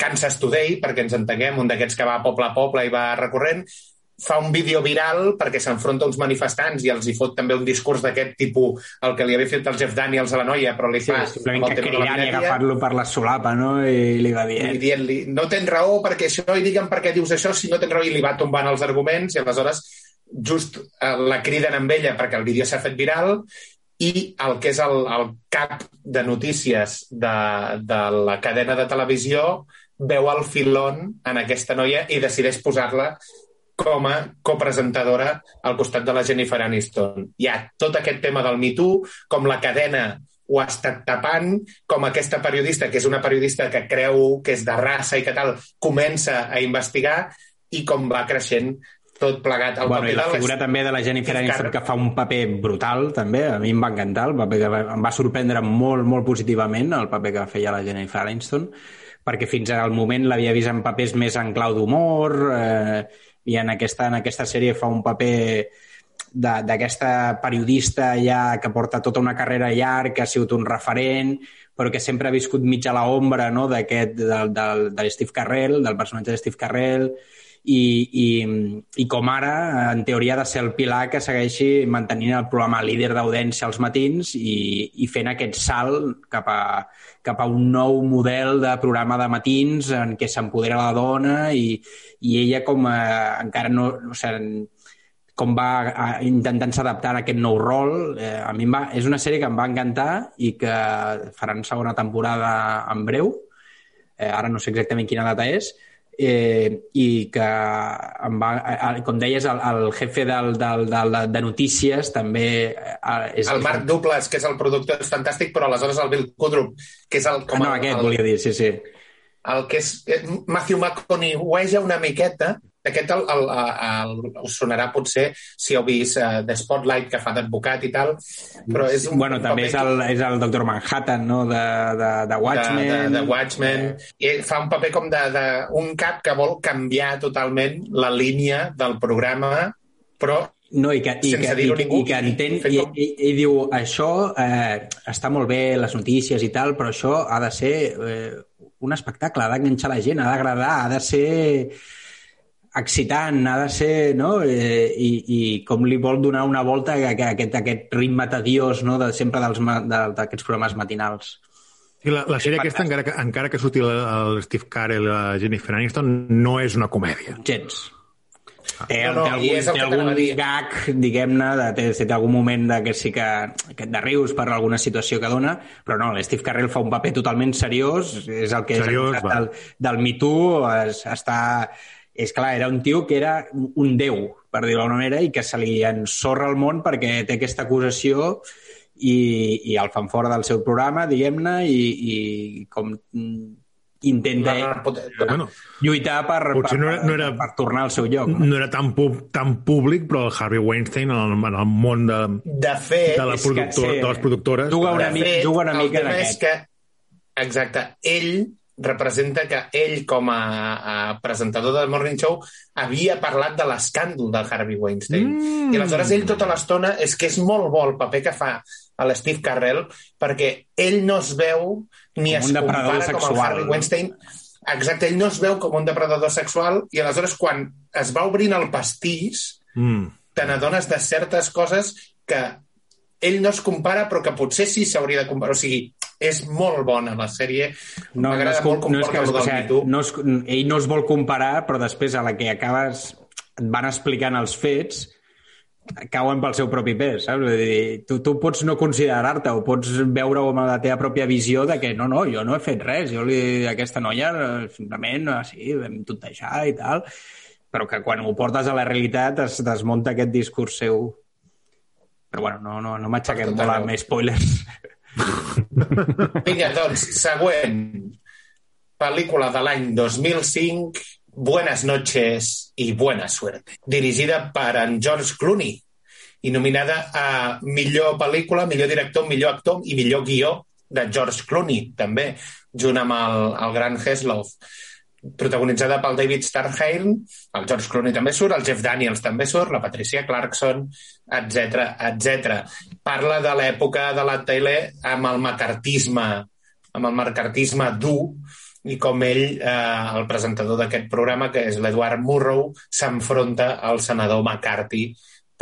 Kansas Today, perquè ens entenguem, un d'aquests que va poble a poble i va recorrent, fa un vídeo viral perquè s'enfronta a uns manifestants i els hi fot també un discurs d'aquest tipus, el que li havia fet el Jeff Daniels a la noia, però li Sí, fa... el que cridant i agafar-lo per la solapa, no? I li va i dient... dient-li, no tens raó perquè això, i digue'm per què dius això, si no tens raó, i li va tombant els arguments, i aleshores just eh, la criden amb ella perquè el vídeo s'ha fet viral, i el que és el, el cap de notícies de, de la cadena de televisió veu el filon en aquesta noia i decideix posar-la com a copresentadora al costat de la Jennifer Aniston. Hi ha tot aquest tema del Me Too, com la cadena ho ha estat tapant, com aquesta periodista, que és una periodista que creu que és de raça i que tal, comença a investigar i com va creixent tot plegat. El Bueno, i paper la de figura també de la Jennifer Aniston que fa un paper brutal, també. A mi em va encantar, el paper que va, em va sorprendre molt, molt positivament, el paper que feia la Jennifer Aniston, perquè fins al moment l'havia vist en papers més en clau d'humor, eh, i en aquesta, en aquesta sèrie fa un paper d'aquesta periodista ja que porta tota una carrera llarga, que ha sigut un referent, però que sempre ha viscut mig a l'ombra no? d'aquest, del, del, de l'Steve Carrell, del personatge de Steve Carrell, i, i, i com ara, en teoria, ha de ser el pilar que segueixi mantenint el programa líder d'audiència als matins i, i fent aquest salt cap a, cap a un nou model de programa de matins en què s'empodera la dona i, i ella com a, encara no... O sigui, com va a- intentant s'adaptar a aquest nou rol. Eh, a mi va, és una sèrie que em va encantar i que faran segona temporada en breu. Eh, ara no sé exactament quina data és. Eh, I que em va, com deies, el, el jefe del, del, del, de notícies també eh, és El Marc Duplass, que és el productor, és fantàstic, però aleshores el Bill Kudrup, que és el... Ah, no, el, aquest el, volia dir, sí, sí. el que és... eh, Matthew McConaughey una miqueta, aquest el, el, el, us sonarà potser si heu vist uh, The Spotlight, que fa d'advocat i tal, però és un Bueno, també és el, és el Dr. Manhattan, no?, de, de, de Watchmen. De, de, de Watchmen. I fa un paper com de, de un cap que vol canviar totalment la línia del programa, però No, i que, i que, i, ningú. i que entén, i, com- i, i diu, això eh, està molt bé, les notícies i tal, però això ha de ser eh, un espectacle, ha d'enganxar la gent, ha d'agradar, ha de ser excitant, ha de ser, no? Eh, i, I com li vol donar una volta a, a aquest, a aquest ritme tediós, no?, de sempre dels ma- de- d'aquests programes matinals. I la, la sèrie aquesta, encara que, encara que surti el, el Steve Carell i la Jennifer Aniston, no és una comèdia. Gens. Té, No, no, té algun, és el té que algun gag, diguem-ne, de, té, té algun moment de que sí que, que de rius per alguna situació que dona, però no, l'Steve Carrell fa un paper totalment seriós, és el que Seriós, és va. del, del Me Too, es, està... És clar, era un tio que era un déu, per dir-ho d'alguna manera, i que se li ensorra el món perquè té aquesta acusació i, i el fan fora del seu programa, diguem-ne, i, i com intenta La- la- Bueno, lluitar per, per, no era- no era- per tornar al seu lloc. No? no era tan, pub, tan públic, però el Harvey Weinstein, en el, en el món de, de fet... de, la és que productor, sí. de les productores... Juga una de mica- fet, juga una mica en aquest. que, exacte, ell representa que ell, com a, a presentador del Morning Show, havia parlat de l'escàndol del Harvey Weinstein. Mm. I aleshores ell tota l'estona és que és molt bo el paper que fa a l'Steve Carrell perquè ell no es veu ni Com es compara com el sexual, Harvey? Weinstein Exacte, ell no es veu com un depredador sexual i aleshores quan es va obrint el pastís Mm. te n'adones de certes coses que ell no es compara, però que potser sí s'hauria de comparar. O sigui, és molt bona la sèrie. No, no, es, molt com- no és que, o sigui, no es, ell no es vol comparar, però després a la que acabes et van explicant els fets cauen pel seu propi pes, saps? Vull dir, tu, tu pots no considerar-te o pots veure-ho amb la teva pròpia visió de que no, no, jo no he fet res, jo li, aquesta noia simplement, sí, vam tontejar i tal, però que quan ho portes a la realitat es desmunta aquest discurs seu. Però bueno, no, no, no m'aixequem molt amb spoilers. Vinga, doncs, següent. Pel·lícula de l'any 2005, Buenas noches y buena suerte. Dirigida per en George Clooney i nominada a millor pel·lícula, millor director, millor actor i millor guió de George Clooney, també, junt amb el, el gran Heslov. Protagonitzada pel David Starheim, el George Clooney també surt, el Jeff Daniels també surt, la Patricia Clarkson, etc etc. Parla de l'època de la tele amb el macartisme, amb el macartisme dur, i com ell, eh, el presentador d'aquest programa, que és l'Edward Murrow, s'enfronta al senador McCarthy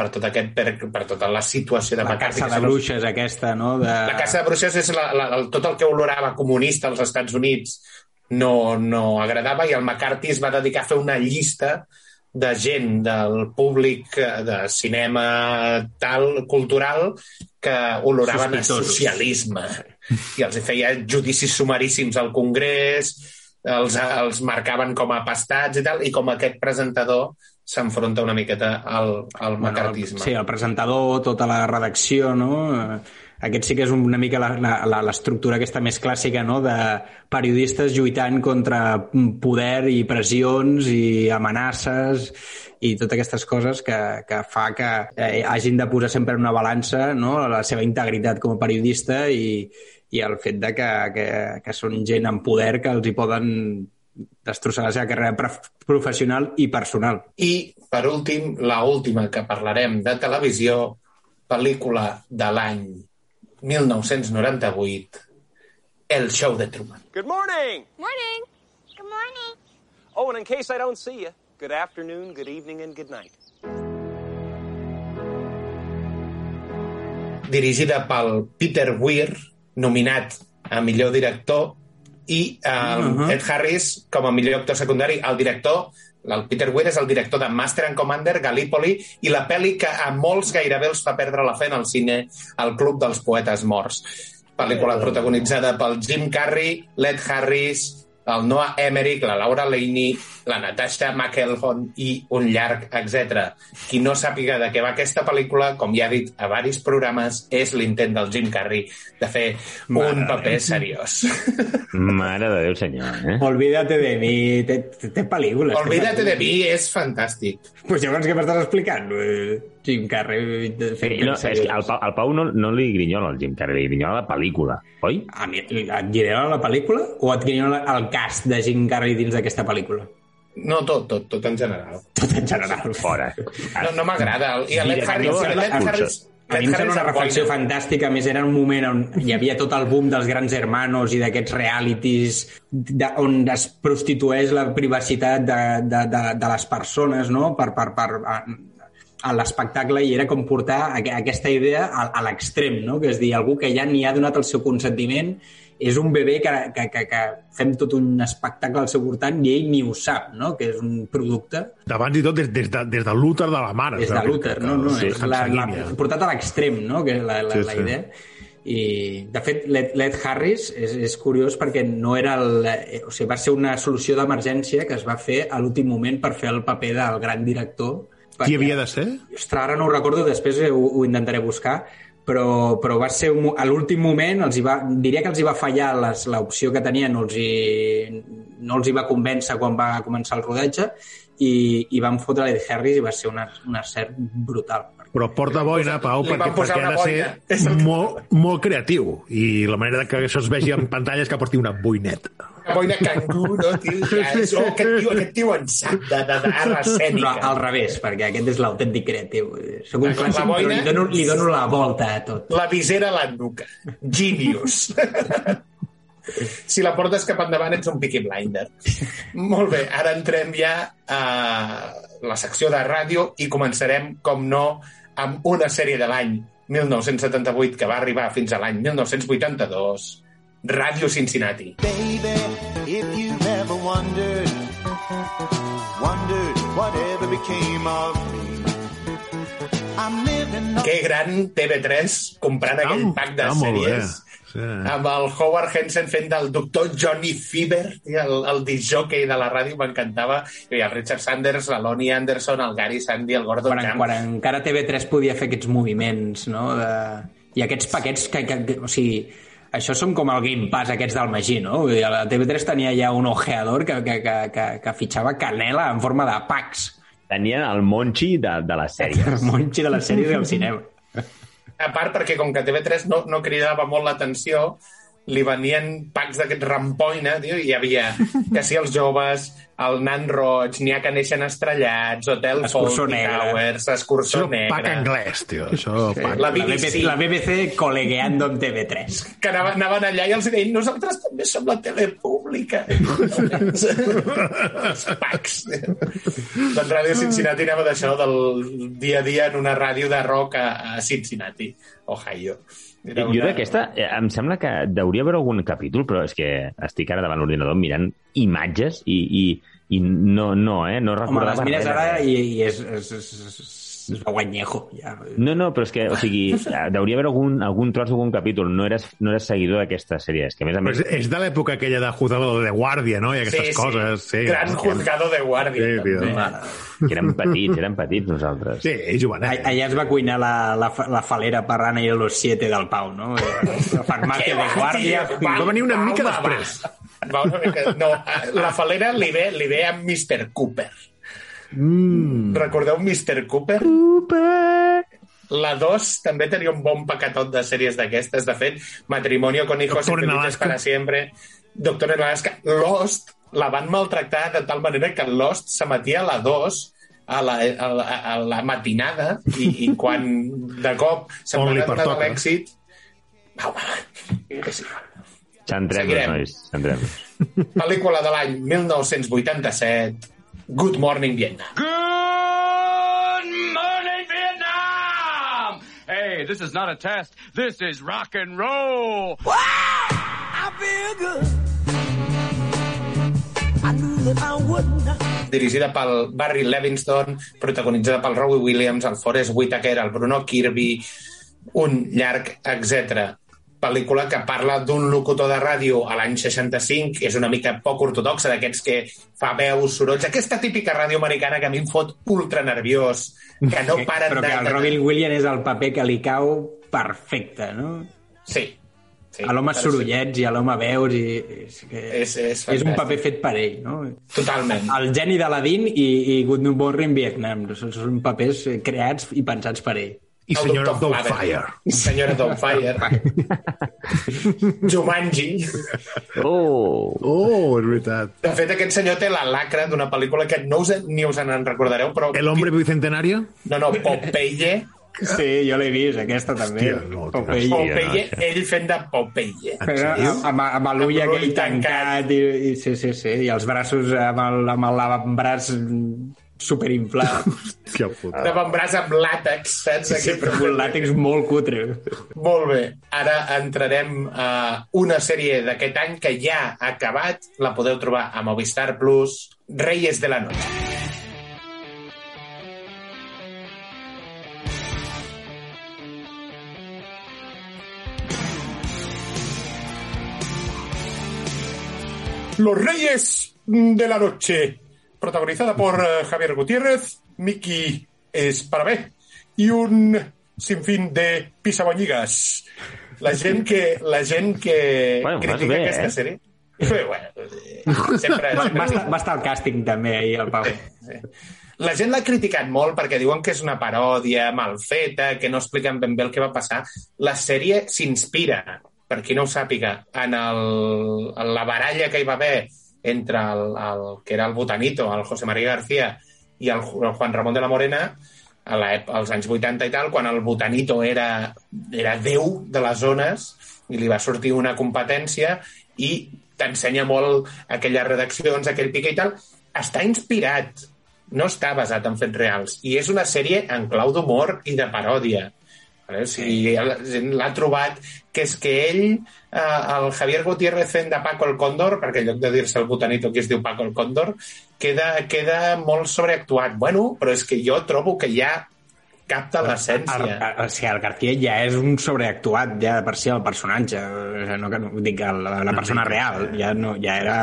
per tot aquest, per, per tota la situació de La McCarthy. caça que de bruixes aquesta, no? De... la caça de bruixes és la, la, el, tot el que olorava comunista als Estats Units no, no agradava i el McCarthy es va dedicar a fer una llista de gent del públic eh, de cinema tal, cultural, que oloraven a socialisme. I els feia judicis sumaríssims al Congrés, els, els marcaven com a pastats i tal, i com aquest presentador s'enfronta una miqueta al, al macartisme. Sí, el presentador, tota la redacció, no? Aquest sí que és una mica l'estructura aquesta més clàssica, no?, de periodistes lluitant contra poder i pressions i amenaces i totes aquestes coses que, que fa que eh, hagin de posar sempre en una balança no? la seva integritat com a periodista i, i el fet de que, que, que són gent amb poder que els hi poden destrossar la seva carrera prof- professional i personal. I, per últim, la última que parlarem de televisió, pel·lícula de l'any 1998, El show de Truman. Good morning. Morning. Good morning. Oh, and in case I don't see you, good afternoon, good evening, and good night. dirigida pel Peter Weir, nominat a millor director, i el uh -huh. Ed Harris com a millor actor secundari. El director, el Peter Weir, és el director de Master and Commander, Gallipoli, i la pel·li que a molts gairebé els fa perdre la fe en el cine, El Club dels Poetes Morts. Pel·lícula protagonitzada pel Jim Carrey, l'Ed Harris, el Noah Emmerich, la Laura Linney, la Natasha McElhone i un llarg, etc. Qui no sàpiga de què va aquesta pel·lícula, com ja he dit a varis programes, és l'intent del Jim Carrey de fer Mare un paper Déu. seriós. Mare de Déu, senyor, eh? Olvídate de mi, té, té- pel·lícules. Olvídate de mi és fantàstic. Pues llavors què m'estàs explicant? Eh, Jim Carrey... de- Sí, no, és que al, Pau- al Pau no, no li grinyola al Jim Carrey, li grinyola la pel·lícula, oi? A mi, et grinyola la pel·lícula o et grinyola el cast de Jim Carrey dins d'aquesta pel·lícula? No, tot, tot, tot en general. Tot en general. Fora. No, no m'agrada. I l'Ed Director, Harris... l'Ed Harris A mi em sembla una reflexió fantàstica. A més, era un moment on hi havia tot el boom dels grans hermanos i d'aquests realities de, on es prostitueix la privacitat de, de, de, de les persones no? per, per, per, a, l'espectacle i era com portar aqu- aquesta idea a, a l'extrem, no? que és dir, algú que ja ni ha donat el seu consentiment és un bebè que, que, que, que fem tot un espectacle al seu voltant i ell ni ho sap, no? que és un producte D'abans i tot des, des, de, des de l'úter de la mare. des de l'úter, no, no, Sí, és la, la, portat a l'extrem, no?, que és la, la, Sí, sí, la sí. idea. I, de fet, l'Ed l'Ed Harris és, és curiós perquè no era el, eh, o sigui, va ser una solució d'emergència que es va fer a l'últim moment per fer el paper del gran director. Qui havia de ser? Ostres, ara no ho recordo, després ho, ho intentaré buscar, però, però va ser un, a l'últim moment, els hi va, diria que els hi va fallar l'opció que tenien, no els, hi, no els hi va convèncer quan va començar el rodatge i, i van fotre l'Ed Harris i va ser una, una cert brutal. Però porta boina, Pau, li perquè, perquè ha de ser molt, molt creatiu. I la manera que això es vegi en pantalla és que porti una boineta. Una boina canguro, tio. Ja, és, oh, aquest, tio aquest tio en sap de, de, d'art Però al revés, perquè aquest és l'autèntic creatiu. Soc un clàssic, boina- però li dono, li dono la volta a tot. La visera a la nuca. Genius. si la portes cap endavant ets un Peaky Blinder. Molt bé, ara entrem ja a la secció de ràdio i començarem, com no, amb una sèrie de l'any 1978 que va arribar fins a l'any 1982, Ràdio Cincinnati. Baby, if you've ever wondered, wondered whatever became of me, Que gran TV3 comprant aquell pack de ah, sèries. Sí. Amb el Howard Henson fent del doctor Johnny Fever, el, el disjockey de la ràdio, m'encantava. I el Richard Sanders, la Lonnie Anderson, el Gary Sandy, el Gordon quan, Camp. quan encara TV3 podia fer aquests moviments, no? De... I aquests paquets que, que, que, o sigui, això són com el Game Pass aquests del Magí, no? Vull dir, la TV3 tenia ja un ojeador que, que, que, que, que fitxava canela en forma de packs. Tenien el Monchi de, de les El sèries. Monchi de les sèries del cinema. A part, perquè com que TV3 no, no cridava molt l'atenció, li venien packs d'aquest rampoina, tio, i hi havia que si els joves, el nan roig, n'hi ha que neixen estrellats, Hotel negre. Towers, Escurçó Això pack negre. anglès, tio. Això, Sí. pack. La La BBC. La BBC colegueando amb TV3. que anaven, anaven allà i els deien nosaltres també som la tele pública. els packs. doncs Ràdio Cincinnati anava d'això del dia a dia en una ràdio de rock a, a Cincinnati, Ohio. Era Jo d'aquesta, eh, em sembla que deuria haver algun capítol, però és que estic ara davant l'ordinador mirant imatges i, i, i no, no, eh? No Home, recordava les mires res. ara i, i és, és, és, és, és guanyejo. Ja. No, no, però és que, o sigui, deuria haver algun, algun tros d'algun capítol. No eres, no eres seguidor d'aquesta sèrie. És que, a més a Però més... és, és de l'època aquella de Juzgado de Guàrdia, no? I aquestes Sí, sí. coses. Sí, Gran juzgado de guàrdia. Sí, tio. Que érem petits, érem petits nosaltres. Sí, jovenet. Allà es va cuinar la, la, la falera parrana i los siete del Pau, no? La farmàcia de guàrdia. Va, venir una mica va, després. Va, va una mica... No, la falera li ve, li ve amb Mr. Cooper. Mm. Recordeu Mr. Cooper? Cooper! La 2 també tenia un bon paquetot de sèries d'aquestes. De fet, Matrimonio con hijos Doctor y felices para siempre. Doctor en Alaska. Lost la van maltractar de tal manera que Lost s'emetia a la 2 a la, a la, a la matinada i, i quan de cop se'n de pertoca. l'èxit va, va, que sí. Centrem-nos, nois, centrem-nos. Pel·lícula de l'any 1987 Good Morning Vietnam. Good morning, Vietnam! Hey, this is not a test. This is rock and roll. I feel good. I knew that I would not. dirigida pel Barry Levingston, protagonitzada pel Robbie Williams, el Forrest Whitaker, el Bruno Kirby, un llarg, etc. Pel·lícula que parla d'un locutor de ràdio a l'any 65, és una mica poc ortodoxa, d'aquests que fa veus, sorolls, aquesta típica ràdio americana que a mi em fot ultra nerviós, que no paren Però que el Robin Williams és el paper que li cau perfecte, no? Sí. sí a l'home però sí. sorollets i a l'home veus i és, que És, és, és un paper fet per ell, no? Totalment. El geni d'Aladín i, i Good Morning Vietnam són papers creats i pensats per ell. I El senyora Dr. Doubtfire. Senyora Doubtfire. Jumanji. Oh! Oh, és veritat. De fet, aquest senyor té la lacra d'una pel·lícula que no us, ni us en recordareu, però... El hombre bicentenario? No, no, Popeye. Sí, jo l'he vist, aquesta també. Hòstia, no. Popeye. Popeye, ell fent de Popeye. Però amb, amb l'ull aquell tancat i, i, sí, sí, sí, i els braços amb el, amb el lavambraç superinflat. Que puta. De braç amb làtex, saps? Sí, sí, però amb un làtex molt cutre. Molt bé. Ara entrarem a una sèrie d'aquest any que ja ha acabat. La podeu trobar a Movistar Plus. Reyes de la Noche. Los Reyes de la Noche, protagonizada por eh, Javier Gutiérrez, Miki Esparabé y un sinfín de pisaboñigas. La gent que, la gent que Bueno, critica bé, aquesta eh? sèrie... Bé, bueno, eh, sempre, sempre... va, estar, va estar al càsting també ahir, el Pau. La gent l'ha criticat molt perquè diuen que és una paròdia mal feta, que no expliquen ben bé el que va passar. La sèrie s'inspira, per qui no ho sàpiga, en, el, en la baralla que hi va haver entre el, el que era el Botanito, el José María García, i el, el Juan Ramón de la Morena, a l'èp- als anys 80 i tal, quan el Botanito era, era déu de les zones i li va sortir una competència i t'ensenya molt aquelles redaccions, aquell pique i tal. Està inspirat, no està basat en fets reals. I és una sèrie en clau d'humor i de paròdia. Vale? O sigui, la gent l'ha trobat que és que ell, eh, el Javier Gutiérrez fent de Paco el Cóndor, perquè en lloc de dir-se el botanito que es diu Paco el Cóndor, queda, queda molt sobreactuat. Bueno, però és que jo trobo que ha capta l'essència. O sigui, el García ja és un sobreactuat ja de per si el personatge. No, que no dic la, la persona real, ja, no, ja era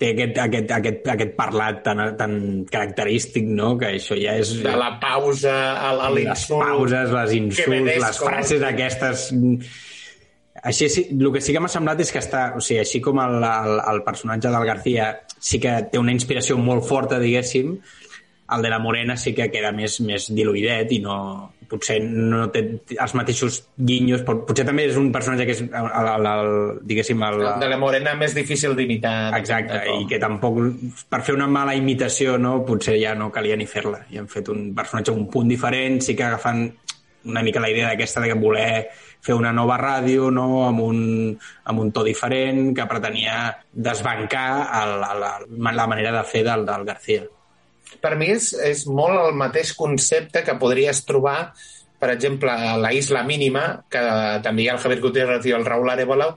té aquest, aquest, aquest, aquest parlat tan, tan característic, no?, que això ja és... De la pausa, a, a les l'insult... pauses, les insults, les frases aquestes... Així, sí, el que sí que m'ha semblat és que està... O sigui, així com el, el, el personatge del García sí que té una inspiració molt forta, diguéssim, el de la Morena sí que queda més, més diluïdet i no, potser no té els mateixos guinyos, però potser també és un personatge que és, el, el, el, diguéssim, el, De la morena més difícil d'imitar. Exacte, i que tampoc, per fer una mala imitació, no, potser ja no calia ni fer-la. I han fet un personatge un punt diferent, sí que agafant una mica la idea d'aquesta de voler fer una nova ràdio no? amb, un, amb un to diferent que pretenia desbancar el, el, la manera de fer del, del García. Per mi és, és molt el mateix concepte que podries trobar per exemple, a la Isla Mínima, que també hi ha el Javier Gutiérrez i el Raúl Arevalo,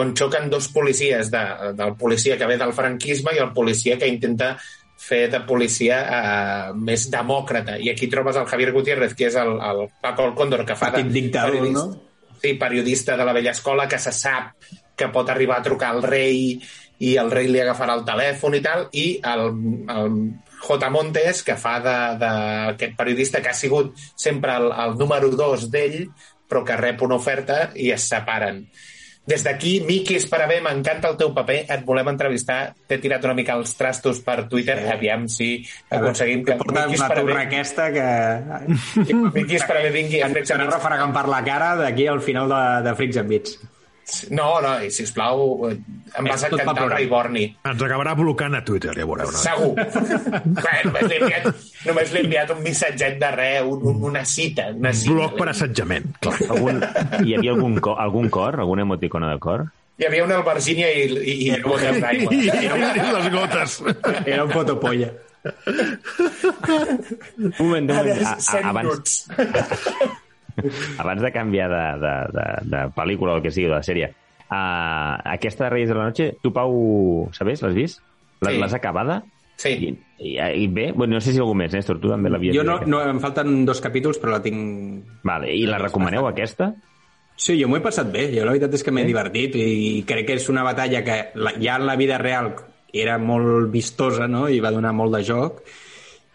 on xoquen dos policies, de, del policia que ve del franquisme i el policia que intenta fer de policia eh, més demòcrata. I aquí trobes el Javier Gutiérrez, que és el, el Paco el Cóndor, que fa de dictador, periodista, no? sí, periodista de la vella escola, que se sap que pot arribar a trucar al rei i el rei li agafarà el telèfon i tal, i el, el J. Montes, que fa d'aquest periodista que ha sigut sempre el, el número dos d'ell, però que rep una oferta i es separen. Des d'aquí, Miqui Esparabé, m'encanta el teu paper, et volem entrevistar, t'he tirat una mica els trastos per Twitter, sí. aviam si aconseguim que Miqui la Esparabé, torre aquesta que... Miqui Esparabé vingui Ens refregant per la cara d'aquí al final de, de Freaks and Beats. No, no, i sisplau, eh, em vas encantar el programa. Ray Borni. Ens acabarà blocant a Twitter, ja veureu. No? Segur. Clar, només li he enviat, només li he enviat un missatget de res, un, un, una cita. Una cita. Bloc per assetjament, clar. Algun, hi havia algun, co algun cor? Algun emoticono de cor? Hi havia una albergínia i, i, i gotes d'aigua. I, i les gotes. Era un fotopolla. Un moment, un moment. A, a, 100 abans. abans de canviar de, de, de, de pel·lícula o el que sigui, de la sèrie, uh, aquesta de Reyes de la Noche, tu, Pau, sabés? L'has vist? L'has Sí. acabada? Sí. I, i, I bé, bueno, no sé si algú més, Néstor, tu també l'havies Jo no, aquesta? no, em falten dos capítols, però la tinc... Vale, I la recomaneu, aquesta? Sí, jo m'ho he passat bé. Jo la veritat és que m'he divertit i crec que és una batalla que la, ja en la vida real era molt vistosa no? i va donar molt de joc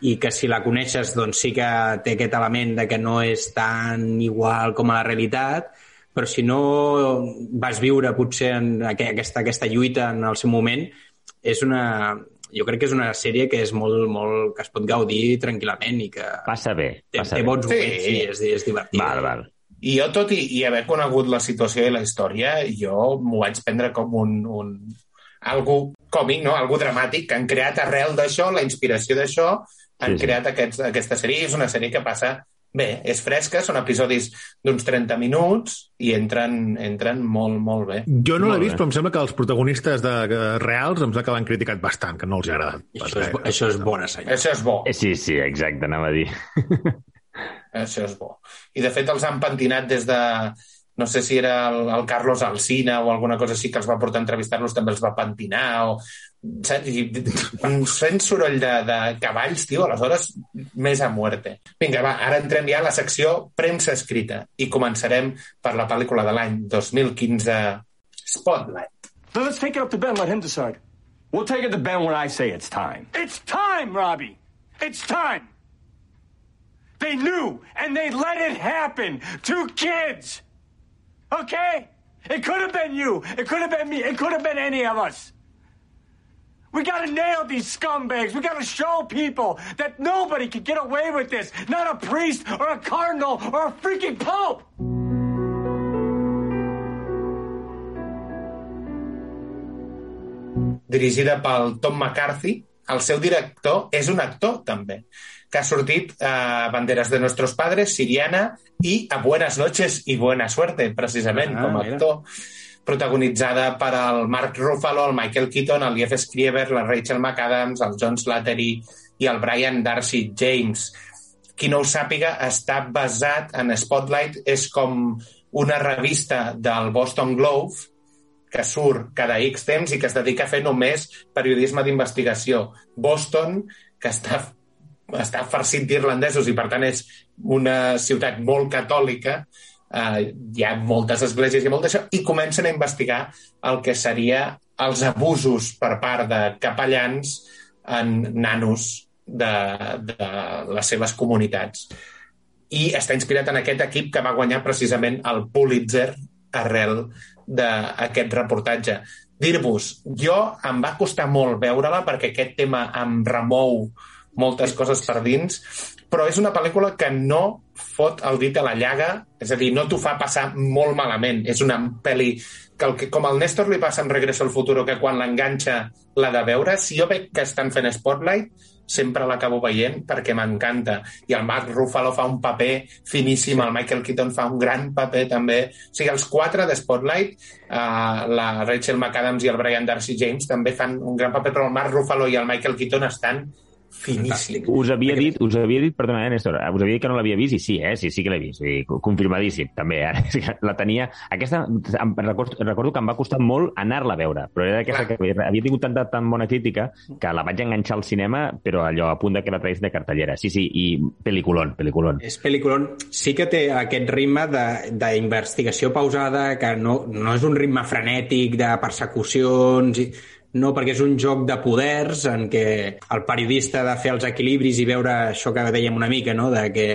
i que si la coneixes doncs sí que té aquest element de que no és tan igual com a la realitat però si no vas viure potser en aqu- aquesta, aquesta lluita en el seu moment és una, jo crec que és una sèrie que és molt, molt, que es pot gaudir tranquil·lament i que Passa bé, té, passa té bé. bons Sí. moments, sí, és, és divertit. Val, val. I jo, tot i, i haver conegut la situació i la història, jo m'ho vaig prendre com un, un algú còmic, no? algú dramàtic, que han creat arrel d'això, la inspiració d'això, han Sí, sí. creat aquests, aquesta sèrie. És una sèrie que passa bé, és fresca, són episodis d'uns 30 minuts i entren, entren molt, molt bé. Jo no l'he vist, bé. però em sembla que els protagonistes de, de reals em sembla que l'han criticat bastant, que no els ha agradat. Això és, bo- això és bona senyal. Això és bo. Eh, Sí, sí, exacte, anava a dir. Això és bo. I de fet els han pentinat des de no sé si era el, el Carlos Alsina o alguna cosa així que els va portar a entrevistar-los, també els va pentinar o saps? I, fent soroll de, de cavalls, tio, aleshores més a muerte. Vinga, va, ara entrem ja a la secció premsa escrita i començarem per la pel·lícula de l'any 2015 Spotlight. So let's take it up to Ben, let him decide. We'll take it to Ben when I say it's time. It's time, Robbie. It's time. They knew, and they let it happen. Two kids. Okay? It could have been you. It could have been me. It could have been any of us. We gotta nail these scumbags. We gotta show people that nobody can get away with this. Not a priest or a cardinal or a freaking pope. dirigida pel Tom McCarthy. El seu director és un actor, també, que ha sortit a Banderes de Nuestros Padres, Siriana i a Buenas noches i Buena Suerte, precisament, Ah, com a mira. Protagonitzada per el Mark Ruffalo, el Michael Keaton, el Jeff Scriever, la Rachel McAdams, el John Slattery i el Brian Darcy James. Qui no ho sàpiga, està basat en Spotlight, és com una revista del Boston Globe, que surt cada X temps i que es dedica a fer només periodisme d'investigació. Boston, que està està farcit d'irlandesos i per tant és una ciutat molt catòlica, eh, hi ha moltes esglésies i molt d'això, i comencen a investigar el que seria els abusos per part de capellans en nanos de, de les seves comunitats. I està inspirat en aquest equip que va guanyar precisament el Pulitzer arrel d'aquest reportatge. Dir-vos, jo em va costar molt veure-la perquè aquest tema em remou moltes coses per dins, però és una pel·lícula que no fot el dit a la llaga, és a dir, no t'ho fa passar molt malament. És una pel·li que, el que com al Néstor li passa en Regreso al Futuro, que quan l'enganxa l'ha de veure, si jo veig que estan fent Spotlight, sempre l'acabo veient perquè m'encanta. I el Mark Ruffalo fa un paper finíssim, el Michael Keaton fa un gran paper també. O sigui, els quatre de Spotlight, uh, la Rachel McAdams i el Brian Darcy James també fan un gran paper, però el Mark Ruffalo i el Michael Keaton estan finíssim. Us havia dit, us havia dit, perdona, eh, Néstor, us havia dit que no l'havia vist i sí, eh? Sí, sí que l'he vist, sí, confirmadíssim, també, eh? La tenia... Aquesta, em recordo, recordo que em va costar molt anar-la a veure, però era d'aquesta que havia tingut tanta tan bona crítica que la vaig enganxar al cinema, però allò a punt de que la tragués de cartellera. Sí, sí, i peliculón, peliculón. És pel·lículon. Sí que té aquest ritme d'investigació pausada, que no, no és un ritme frenètic de persecucions... I... No, perquè és un joc de poders en què el periodista ha de fer els equilibris i veure això que dèiem una mica, no? de que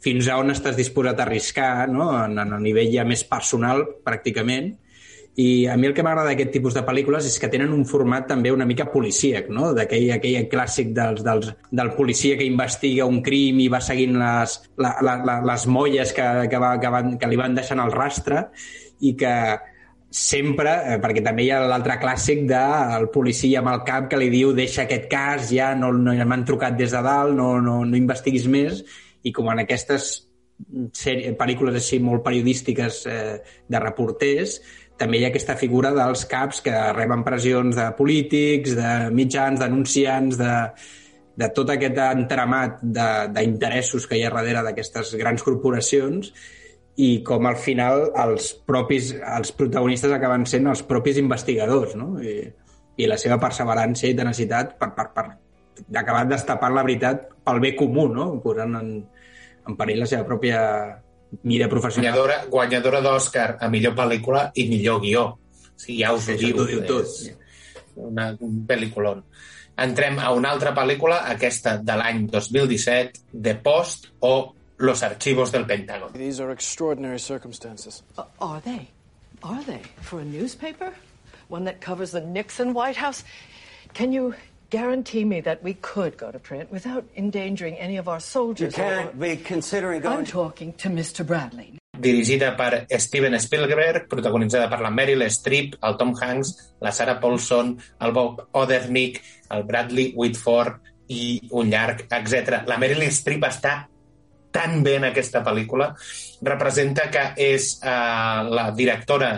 fins a on estàs disposat a arriscar, no? en, en el nivell ja més personal, pràcticament. I a mi el que m'agrada d'aquest tipus de pel·lícules és que tenen un format també una mica policíac, no? d'aquell aquell clàssic dels, dels, del policia que investiga un crim i va seguint les, la, la, les molles que, que, va, que, van, que li van deixant el rastre i que sempre, eh, perquè també hi ha l'altre clàssic del policia amb el cap que li diu deixa aquest cas, ja no, no m'han trucat des de dalt, no, no, no investiguis més, i com en aquestes sèrie, pel·lícules així molt periodístiques eh, de reporters, també hi ha aquesta figura dels caps que reben pressions de polítics, de mitjans, denunciants, de, de tot aquest entramat de- d'interessos que hi ha darrere d'aquestes grans corporacions i com al final els propis els protagonistes acaben sent els propis investigadors, no? I, i la seva perseverància i tenacitat per, per, per acabar destapant la veritat pel bé comú, no? Posant en, en perill la seva pròpia mira professional. Guanyadora, guanyadora d'Oscar a millor pel·lícula i millor guió. O sigui, ja us ho Això diu. diu tot. Una, un pel·lículon. Entrem a una altra pel·lícula, aquesta de l'any 2017, The Post o Los archivos del Pentágono. These are extraordinary circumstances. Uh, are they? Are they? For a newspaper? One that covers the Nixon White House? Can you guarantee me that we could go to print without endangering any of our soldiers? You can't be considering going I'm talking to Mr. Bradley. dirigida per Steven Spielberg, protagonitzada per la Meryl Streep, el Tom Hanks, la Sarah Paulson, el Bob Odenkirk, el Bradley Whitford i un llarg, etc. La Meryl Streep està tan bé en aquesta pel·lícula. Representa que és eh, la directora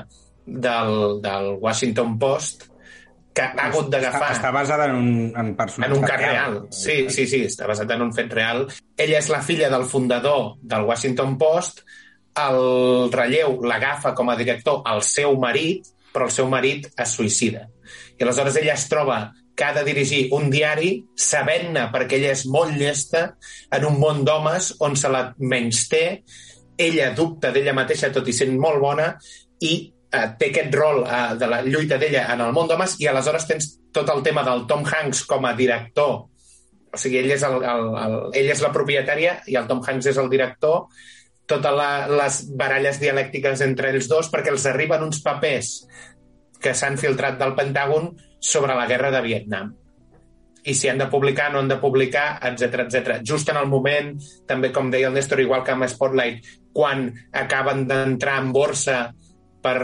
del, del Washington Post que ha hagut d'agafar... Està, està basada en un en personatge En un cas real. Sí, sí, sí, està basat en un fet real. Ella és la filla del fundador del Washington Post. El relleu l'agafa com a director el seu marit, però el seu marit es suïcida. I aleshores ella es troba que ha de dirigir un diari sabent-ne, perquè ella és molt llesta, en un món d'homes on se la menysté, ella dubta d'ella mateixa, tot i sent molt bona, i eh, té aquest rol eh, de la lluita d'ella en el món d'homes i aleshores tens tot el tema del Tom Hanks com a director. O sigui, ell és, el, el, el, ell és la propietària i el Tom Hanks és el director. Totes la, les baralles dialèctiques entre ells dos perquè els arriben uns papers que s'han filtrat del Pentàgon sobre la guerra de Vietnam i si han de publicar, no han de publicar, etc etc. Just en el moment, també com deia el Néstor, igual que amb Spotlight, quan acaben d'entrar en borsa per,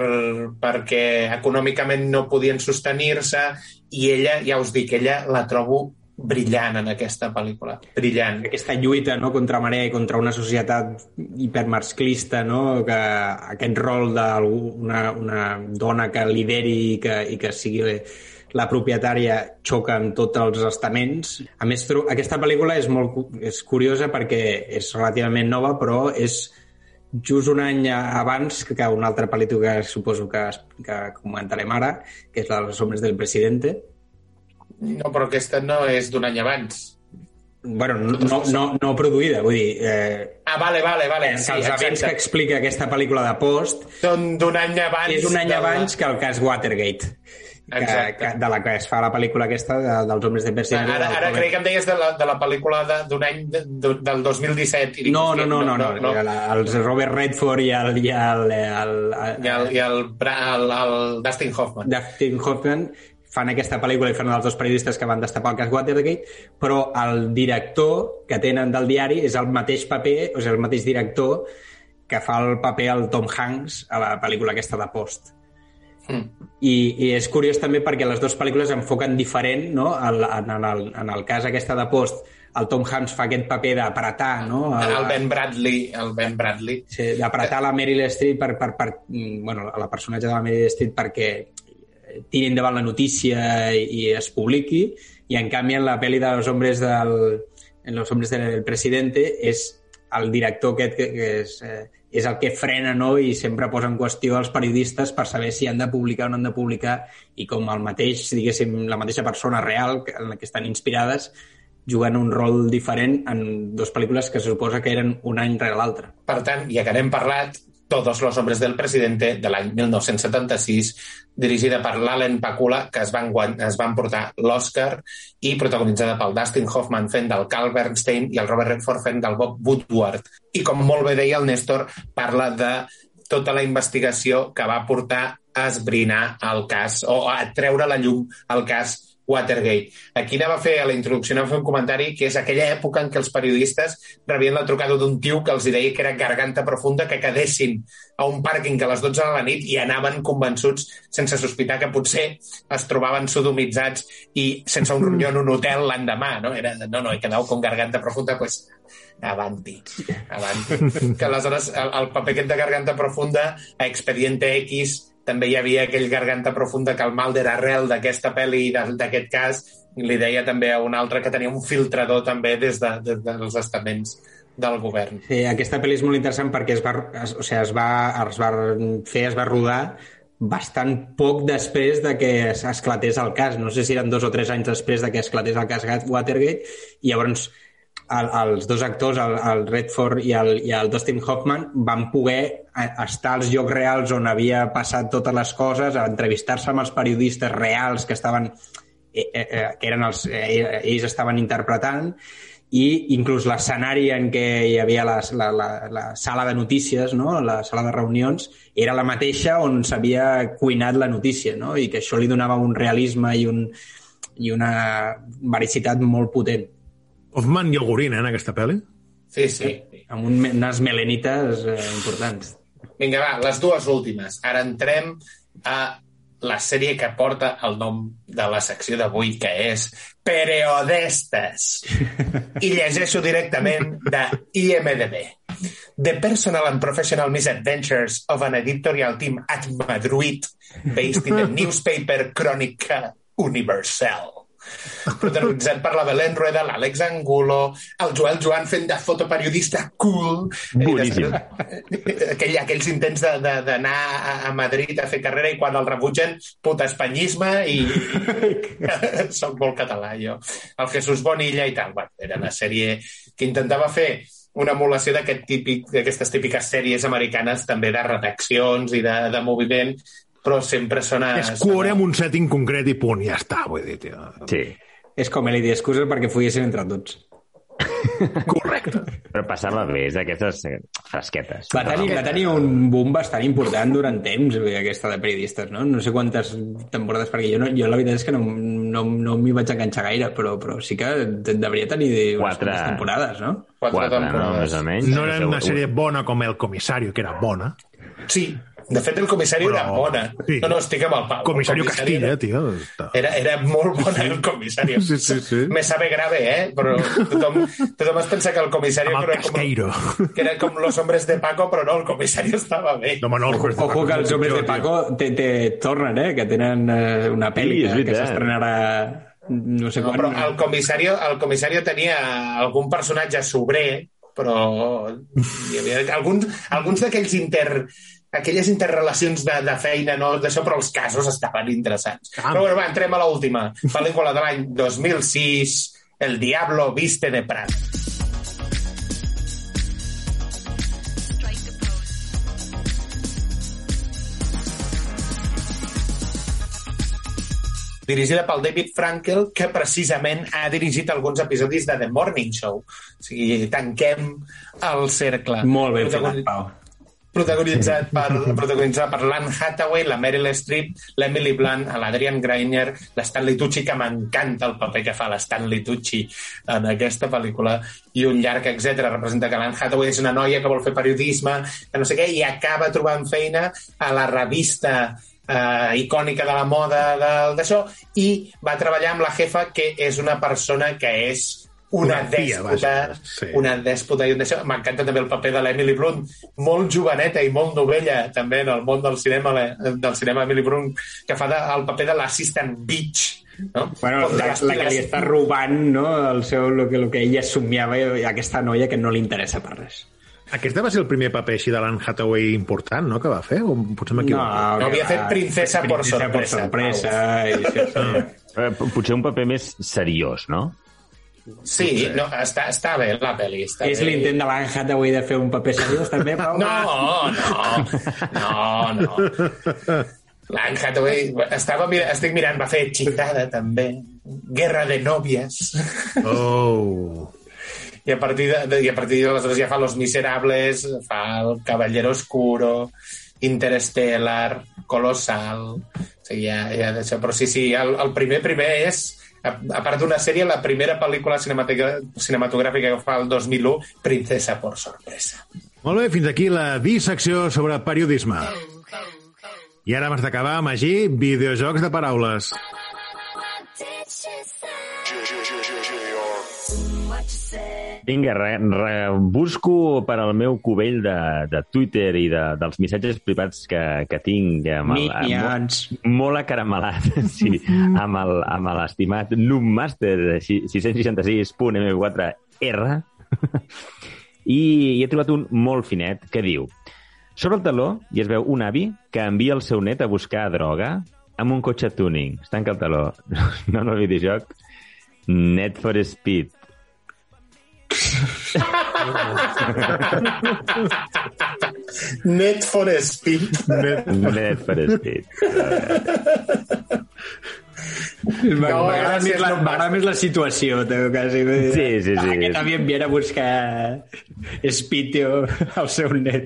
perquè econòmicament no podien sostenir-se i ella, ja us dic, ella la trobo brillant en aquesta pel·lícula. Brillant. Aquesta lluita no, contra marea i contra una societat hipermasclista, no? que aquest rol d'una una dona que lideri i que, i que sigui la propietària xoca amb tots els estaments. A més, aquesta pel·lícula és molt és curiosa perquè és relativament nova, però és just un any abans que una altra pel·lícula que suposo que, que comentarem ara, que és la de Los hombres del presidente. No, però aquesta no és d'un any abans. bueno, no, no, no produïda, vull dir... Eh, Ah, vale, vale, vale. que Sí, els events que explica aquesta pel·lícula de Post Són d'un any abans... és un any de la- abans que el cas Watergate, que, Exacte. que, de la que es fa la pel·lícula aquesta de, dels homes de Persiana. Ara, ara creia que em deies de la, de la pel·lícula de- d'un any de, de, del 2017. I dic, No, no, hòstia, no, no, no, no. El, els Robert Redford i el, i el, el, el, I el, i el, Bra- el, el Dustin Hoffman. Dustin Hoffman fan aquesta pel·lícula i fan els dos periodistes que van destapar el cas Watergate, però el director que tenen del diari és el mateix paper, o sigui, el mateix director que fa el paper al Tom Hanks a la pel·lícula aquesta de Post. Mm. I, I és curiós també perquè les dues pel·lícules enfoquen diferent, no? El, en, en, el, en el cas aquesta de Post, el Tom Hanks fa aquest paper d'apretar, no? El Ben Bradley, el Ben Bradley. Sí, d'apretar la Meryl Streep per, per, per, mm, bueno, a la personatge de la Meryl Streep perquè tiri endavant la notícia i, es publiqui i en canvi en la pel·li de los hombres del en los hombres del presidente és el director aquest que, que és, eh, és el que frena no? i sempre posa en qüestió els periodistes per saber si han de publicar o no han de publicar i com el mateix, diguéssim, la mateixa persona real en la que estan inspirades jugant un rol diferent en dues pel·lícules que se suposa que eren un any rere l'altre. Per tant, ja que n'hem parlat, Todos los hombres del presidente, de l'any 1976, dirigida per l'Allen Pakula, que es van, es van portar l'Oscar, i protagonitzada pel Dustin Hoffman fent del Carl Bernstein i el Robert Redford fent del Bob Woodward. I com molt bé deia el Néstor, parla de tota la investigació que va portar a esbrinar el cas, o a treure la llum el cas Watergate. Aquí anava a fer, a la introducció, anava a fer un comentari que és aquella època en què els periodistes rebien la trucada d'un tio que els deia que era garganta profunda, que quedessin a un pàrquing a les 12 de la nit i anaven convençuts, sense sospitar que potser es trobaven sodomitzats i sense un ronyó en un hotel l'endemà, no? Era, no, no, he quedat con garganta profunda, pues avanti, avanti. que aleshores el, el paper aquest de garganta profunda a Expediente X també hi havia aquell garganta profunda que el Mulder arrel d'aquesta pel·li i d'aquest cas li deia també a un altre que tenia un filtrador també des, de, des dels estaments del govern. Sí, aquesta pel·li és molt interessant perquè es va, es, o sigui, es va, es va fer, es va rodar bastant poc després de que es- esclatés el cas. No sé si eren dos o tres anys després de que esclatés el cas Watergate i llavors el, els dos actors, el, el Redford i el, i el Dustin Hoffman, van poder estar als llocs reals on havia passat totes les coses, a entrevistar-se amb els periodistes reals que estaven eh, eh, eh, que eren els, eh, ells estaven interpretant i inclús l'escenari en què hi havia la, la, la, la sala de notícies, no? la sala de reunions, era la mateixa on s'havia cuinat la notícia, no? i que això li donava un realisme i, un, i una vericitat molt potent. Hoffman i el Gurin, eh, en aquesta pel·li? Sí, sí. Amb un, unes melenites eh, importants. Vinga, va, les dues últimes. Ara entrem a la sèrie que porta el nom de la secció d'avui, que és Periodestes. I llegeixo directament de IMDB. The personal and professional misadventures of an editorial team at Madrid, based in the newspaper Crónica Universal protagonitzat per la Belén Rueda, l'Àlex Angulo, el Joel Joan fent de fotoperiodista cool. Boníssim. Eh, Aquell, aquells intents de- de- d'anar a, a Madrid a fer carrera i quan el rebutgen, puta espanyisme i... Soc molt català, jo. El Jesús Bonilla i tal. Bueno, era una sèrie que intentava fer una emulació d'aquest típic, d'aquestes típiques sèries americanes també de redaccions i de, de moviment, però sempre sona... És cuore amb un setting concret i punt, ja està, vull dir, tio. Sí. És com Elite Excuses perquè foguessin entre tots. Correcte. Però passava bé, és d'aquestes eh, fresquetes. Va tenir, va tenir un boom bastant important durant temps, dir, aquesta de periodistes, no? No sé quantes temporades, perquè jo, no, jo la veritat és que no, no, no m'hi vaig enganxar gaire, però, però sí que de- devria tenir Quatre. temporades, no? Quatre no? Més o menys. No era una sèrie bona com El Comissario, que era bona. Sí, de fet el comissari Però- era bona. sí. No, no, estic amb el Pau. Comissari Castilla, era- tio. Està... Era, era molt bona el comissari. Sí, sí, sí. Me sabe grave, eh? Però tothom, tothom es pensa que el comissari Amb el era com, Casqueiro. que era com los hombres de Paco, però no, el comissari estava bé. No, home, no, el Ojo que els homes de Paco te, te tornen, eh? Que tenen eh, una pel·li Sí, que, s'estrenarà no sé No, quan. però el comissario, el comissario tenia algun personatge sobrer, però hi havia alguns, alguns d'aquells inter aquelles interrelacions de, de feina, no d'això, però els casos estaven interessants. Ah. Però bueno, va, entrem a l'última pel·lícula de l'any 2006, El Diablo Viste de Prat. dirigida pel David Frankel, que precisament ha dirigit alguns episodis de The Morning Show. O sigui, tanquem el cercle. Molt fet, Protagoni- Pau. Protagonitzat per, protagonitzat per l'Anne Hathaway, la Meryl Streep, l'Emily Blunt, l'Adrian Greiner, l'Stanley Tucci, que m'encanta el paper que fa l'Stanley Tucci en aquesta pel·lícula, i un llarg, etc. Representa que l'Anne Hathaway és una noia que vol fer periodisme, que no sé què, i acaba trobant feina a la revista eh, icònica de la moda d'això, i va treballar amb la jefa, que és una persona que és una, Una dèspota, vaja, sí. una dèspota i un d'això. M'encanta també el paper de l'Emily Blunt, molt joveneta i molt novella també en el món del cinema, la- del cinema Emily Blunt, que fa de, el paper de l'assistant bitch. No? Bueno, la, la que li està robant no, el seu, lo, que, lo que ella somiava i aquesta noia que no li interessa per res. Aquesta va ser el primer paper així de l'Anne Hathaway important, no?, que va fer? O potser m'equivoco? No, havia fet Princesa por Princesa por sorpresa, sorpresa. I, sí, sí. Eh, Potser un paper més seriós, no? Sí, no, està, està bé la pel·li. Està És l'intent de l'Anne Hathaway de fer un paper seriós, també, Pau? No, no, no, no. L'Anne Hathaway, estava, mira, estic mirant, va fer Hechizada, també. Guerra de nòvies. Oh. I a partir de, de, i a partir d'aleshores ja fa Los Miserables, fa El Caballero Oscuro, Interstellar, Colossal... O sigui, ja, ja d'això. Però sí, sí, el, el primer primer és, a, a part d'una sèrie, la primera pel·lícula cinematogràfica, que fa el 2001, Princesa por sorpresa. Molt bé, fins aquí la dissecció sobre periodisme. I ara abans d'acabar, Magí, videojocs de paraules. Vinga, re, re, busco per al meu cubell de, de Twitter i de, dels missatges privats que, que tinc amb el, Minions. molt, molt acaramelat, sí, amb el- amb l'estimat Numaster 666.m4R i, i he trobat un molt finet que diu sobre el taló i es veu un avi que envia el seu net a buscar droga amb un cotxe tuning. Es tanca el taló. No el videojoc Net for Speed. Net for Speed. Net, Net for Speed. M'agrada més, la, m'agrada més la situació, teu, quasi. Sí, sí, sí. Aquest avi enviant a buscar Spitio al seu net.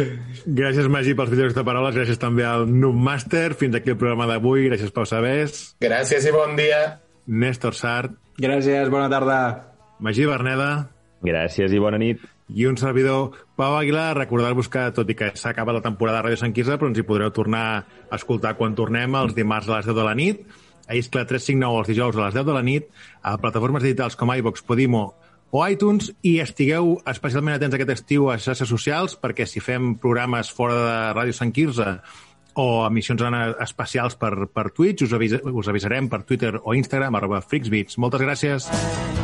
Gràcies, Magí, pels videojocs de paraules. Gràcies també al Noobmaster. Fins aquí el programa d'avui. Gràcies, Pau Sabés. Gràcies i bon dia. Néstor Sart. Gràcies, bona tarda. Magí Berneda. Gràcies i bona nit. I un servidor, Pau Aguilar, recordar-vos que, tot i que s'ha acabat la temporada de Ràdio Sant Quirze, però ens hi podreu tornar a escoltar quan tornem els dimarts a les 10 de la nit, a Iscla 359 els dijous a les 10 de la nit, a plataformes digitals com iVox, Podimo o iTunes, i estigueu especialment atents aquest estiu a xarxes socials, perquè si fem programes fora de Ràdio Sant Quirze o emissions especials per, per Twitch, us, avisa, us avisarem per Twitter o Instagram, arroba FreaksBeats. Moltes gràcies. driving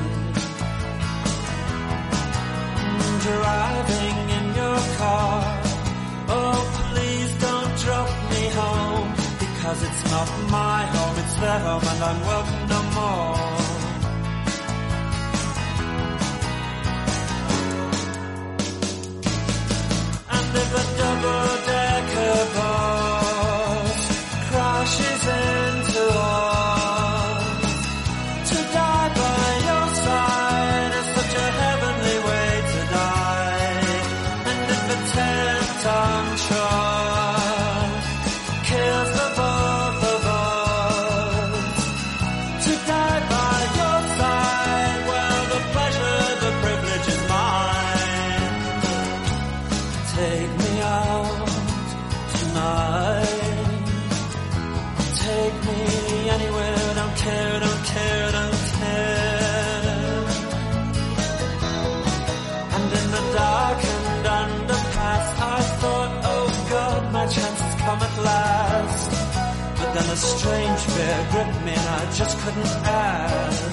and I'm just couldn't ask.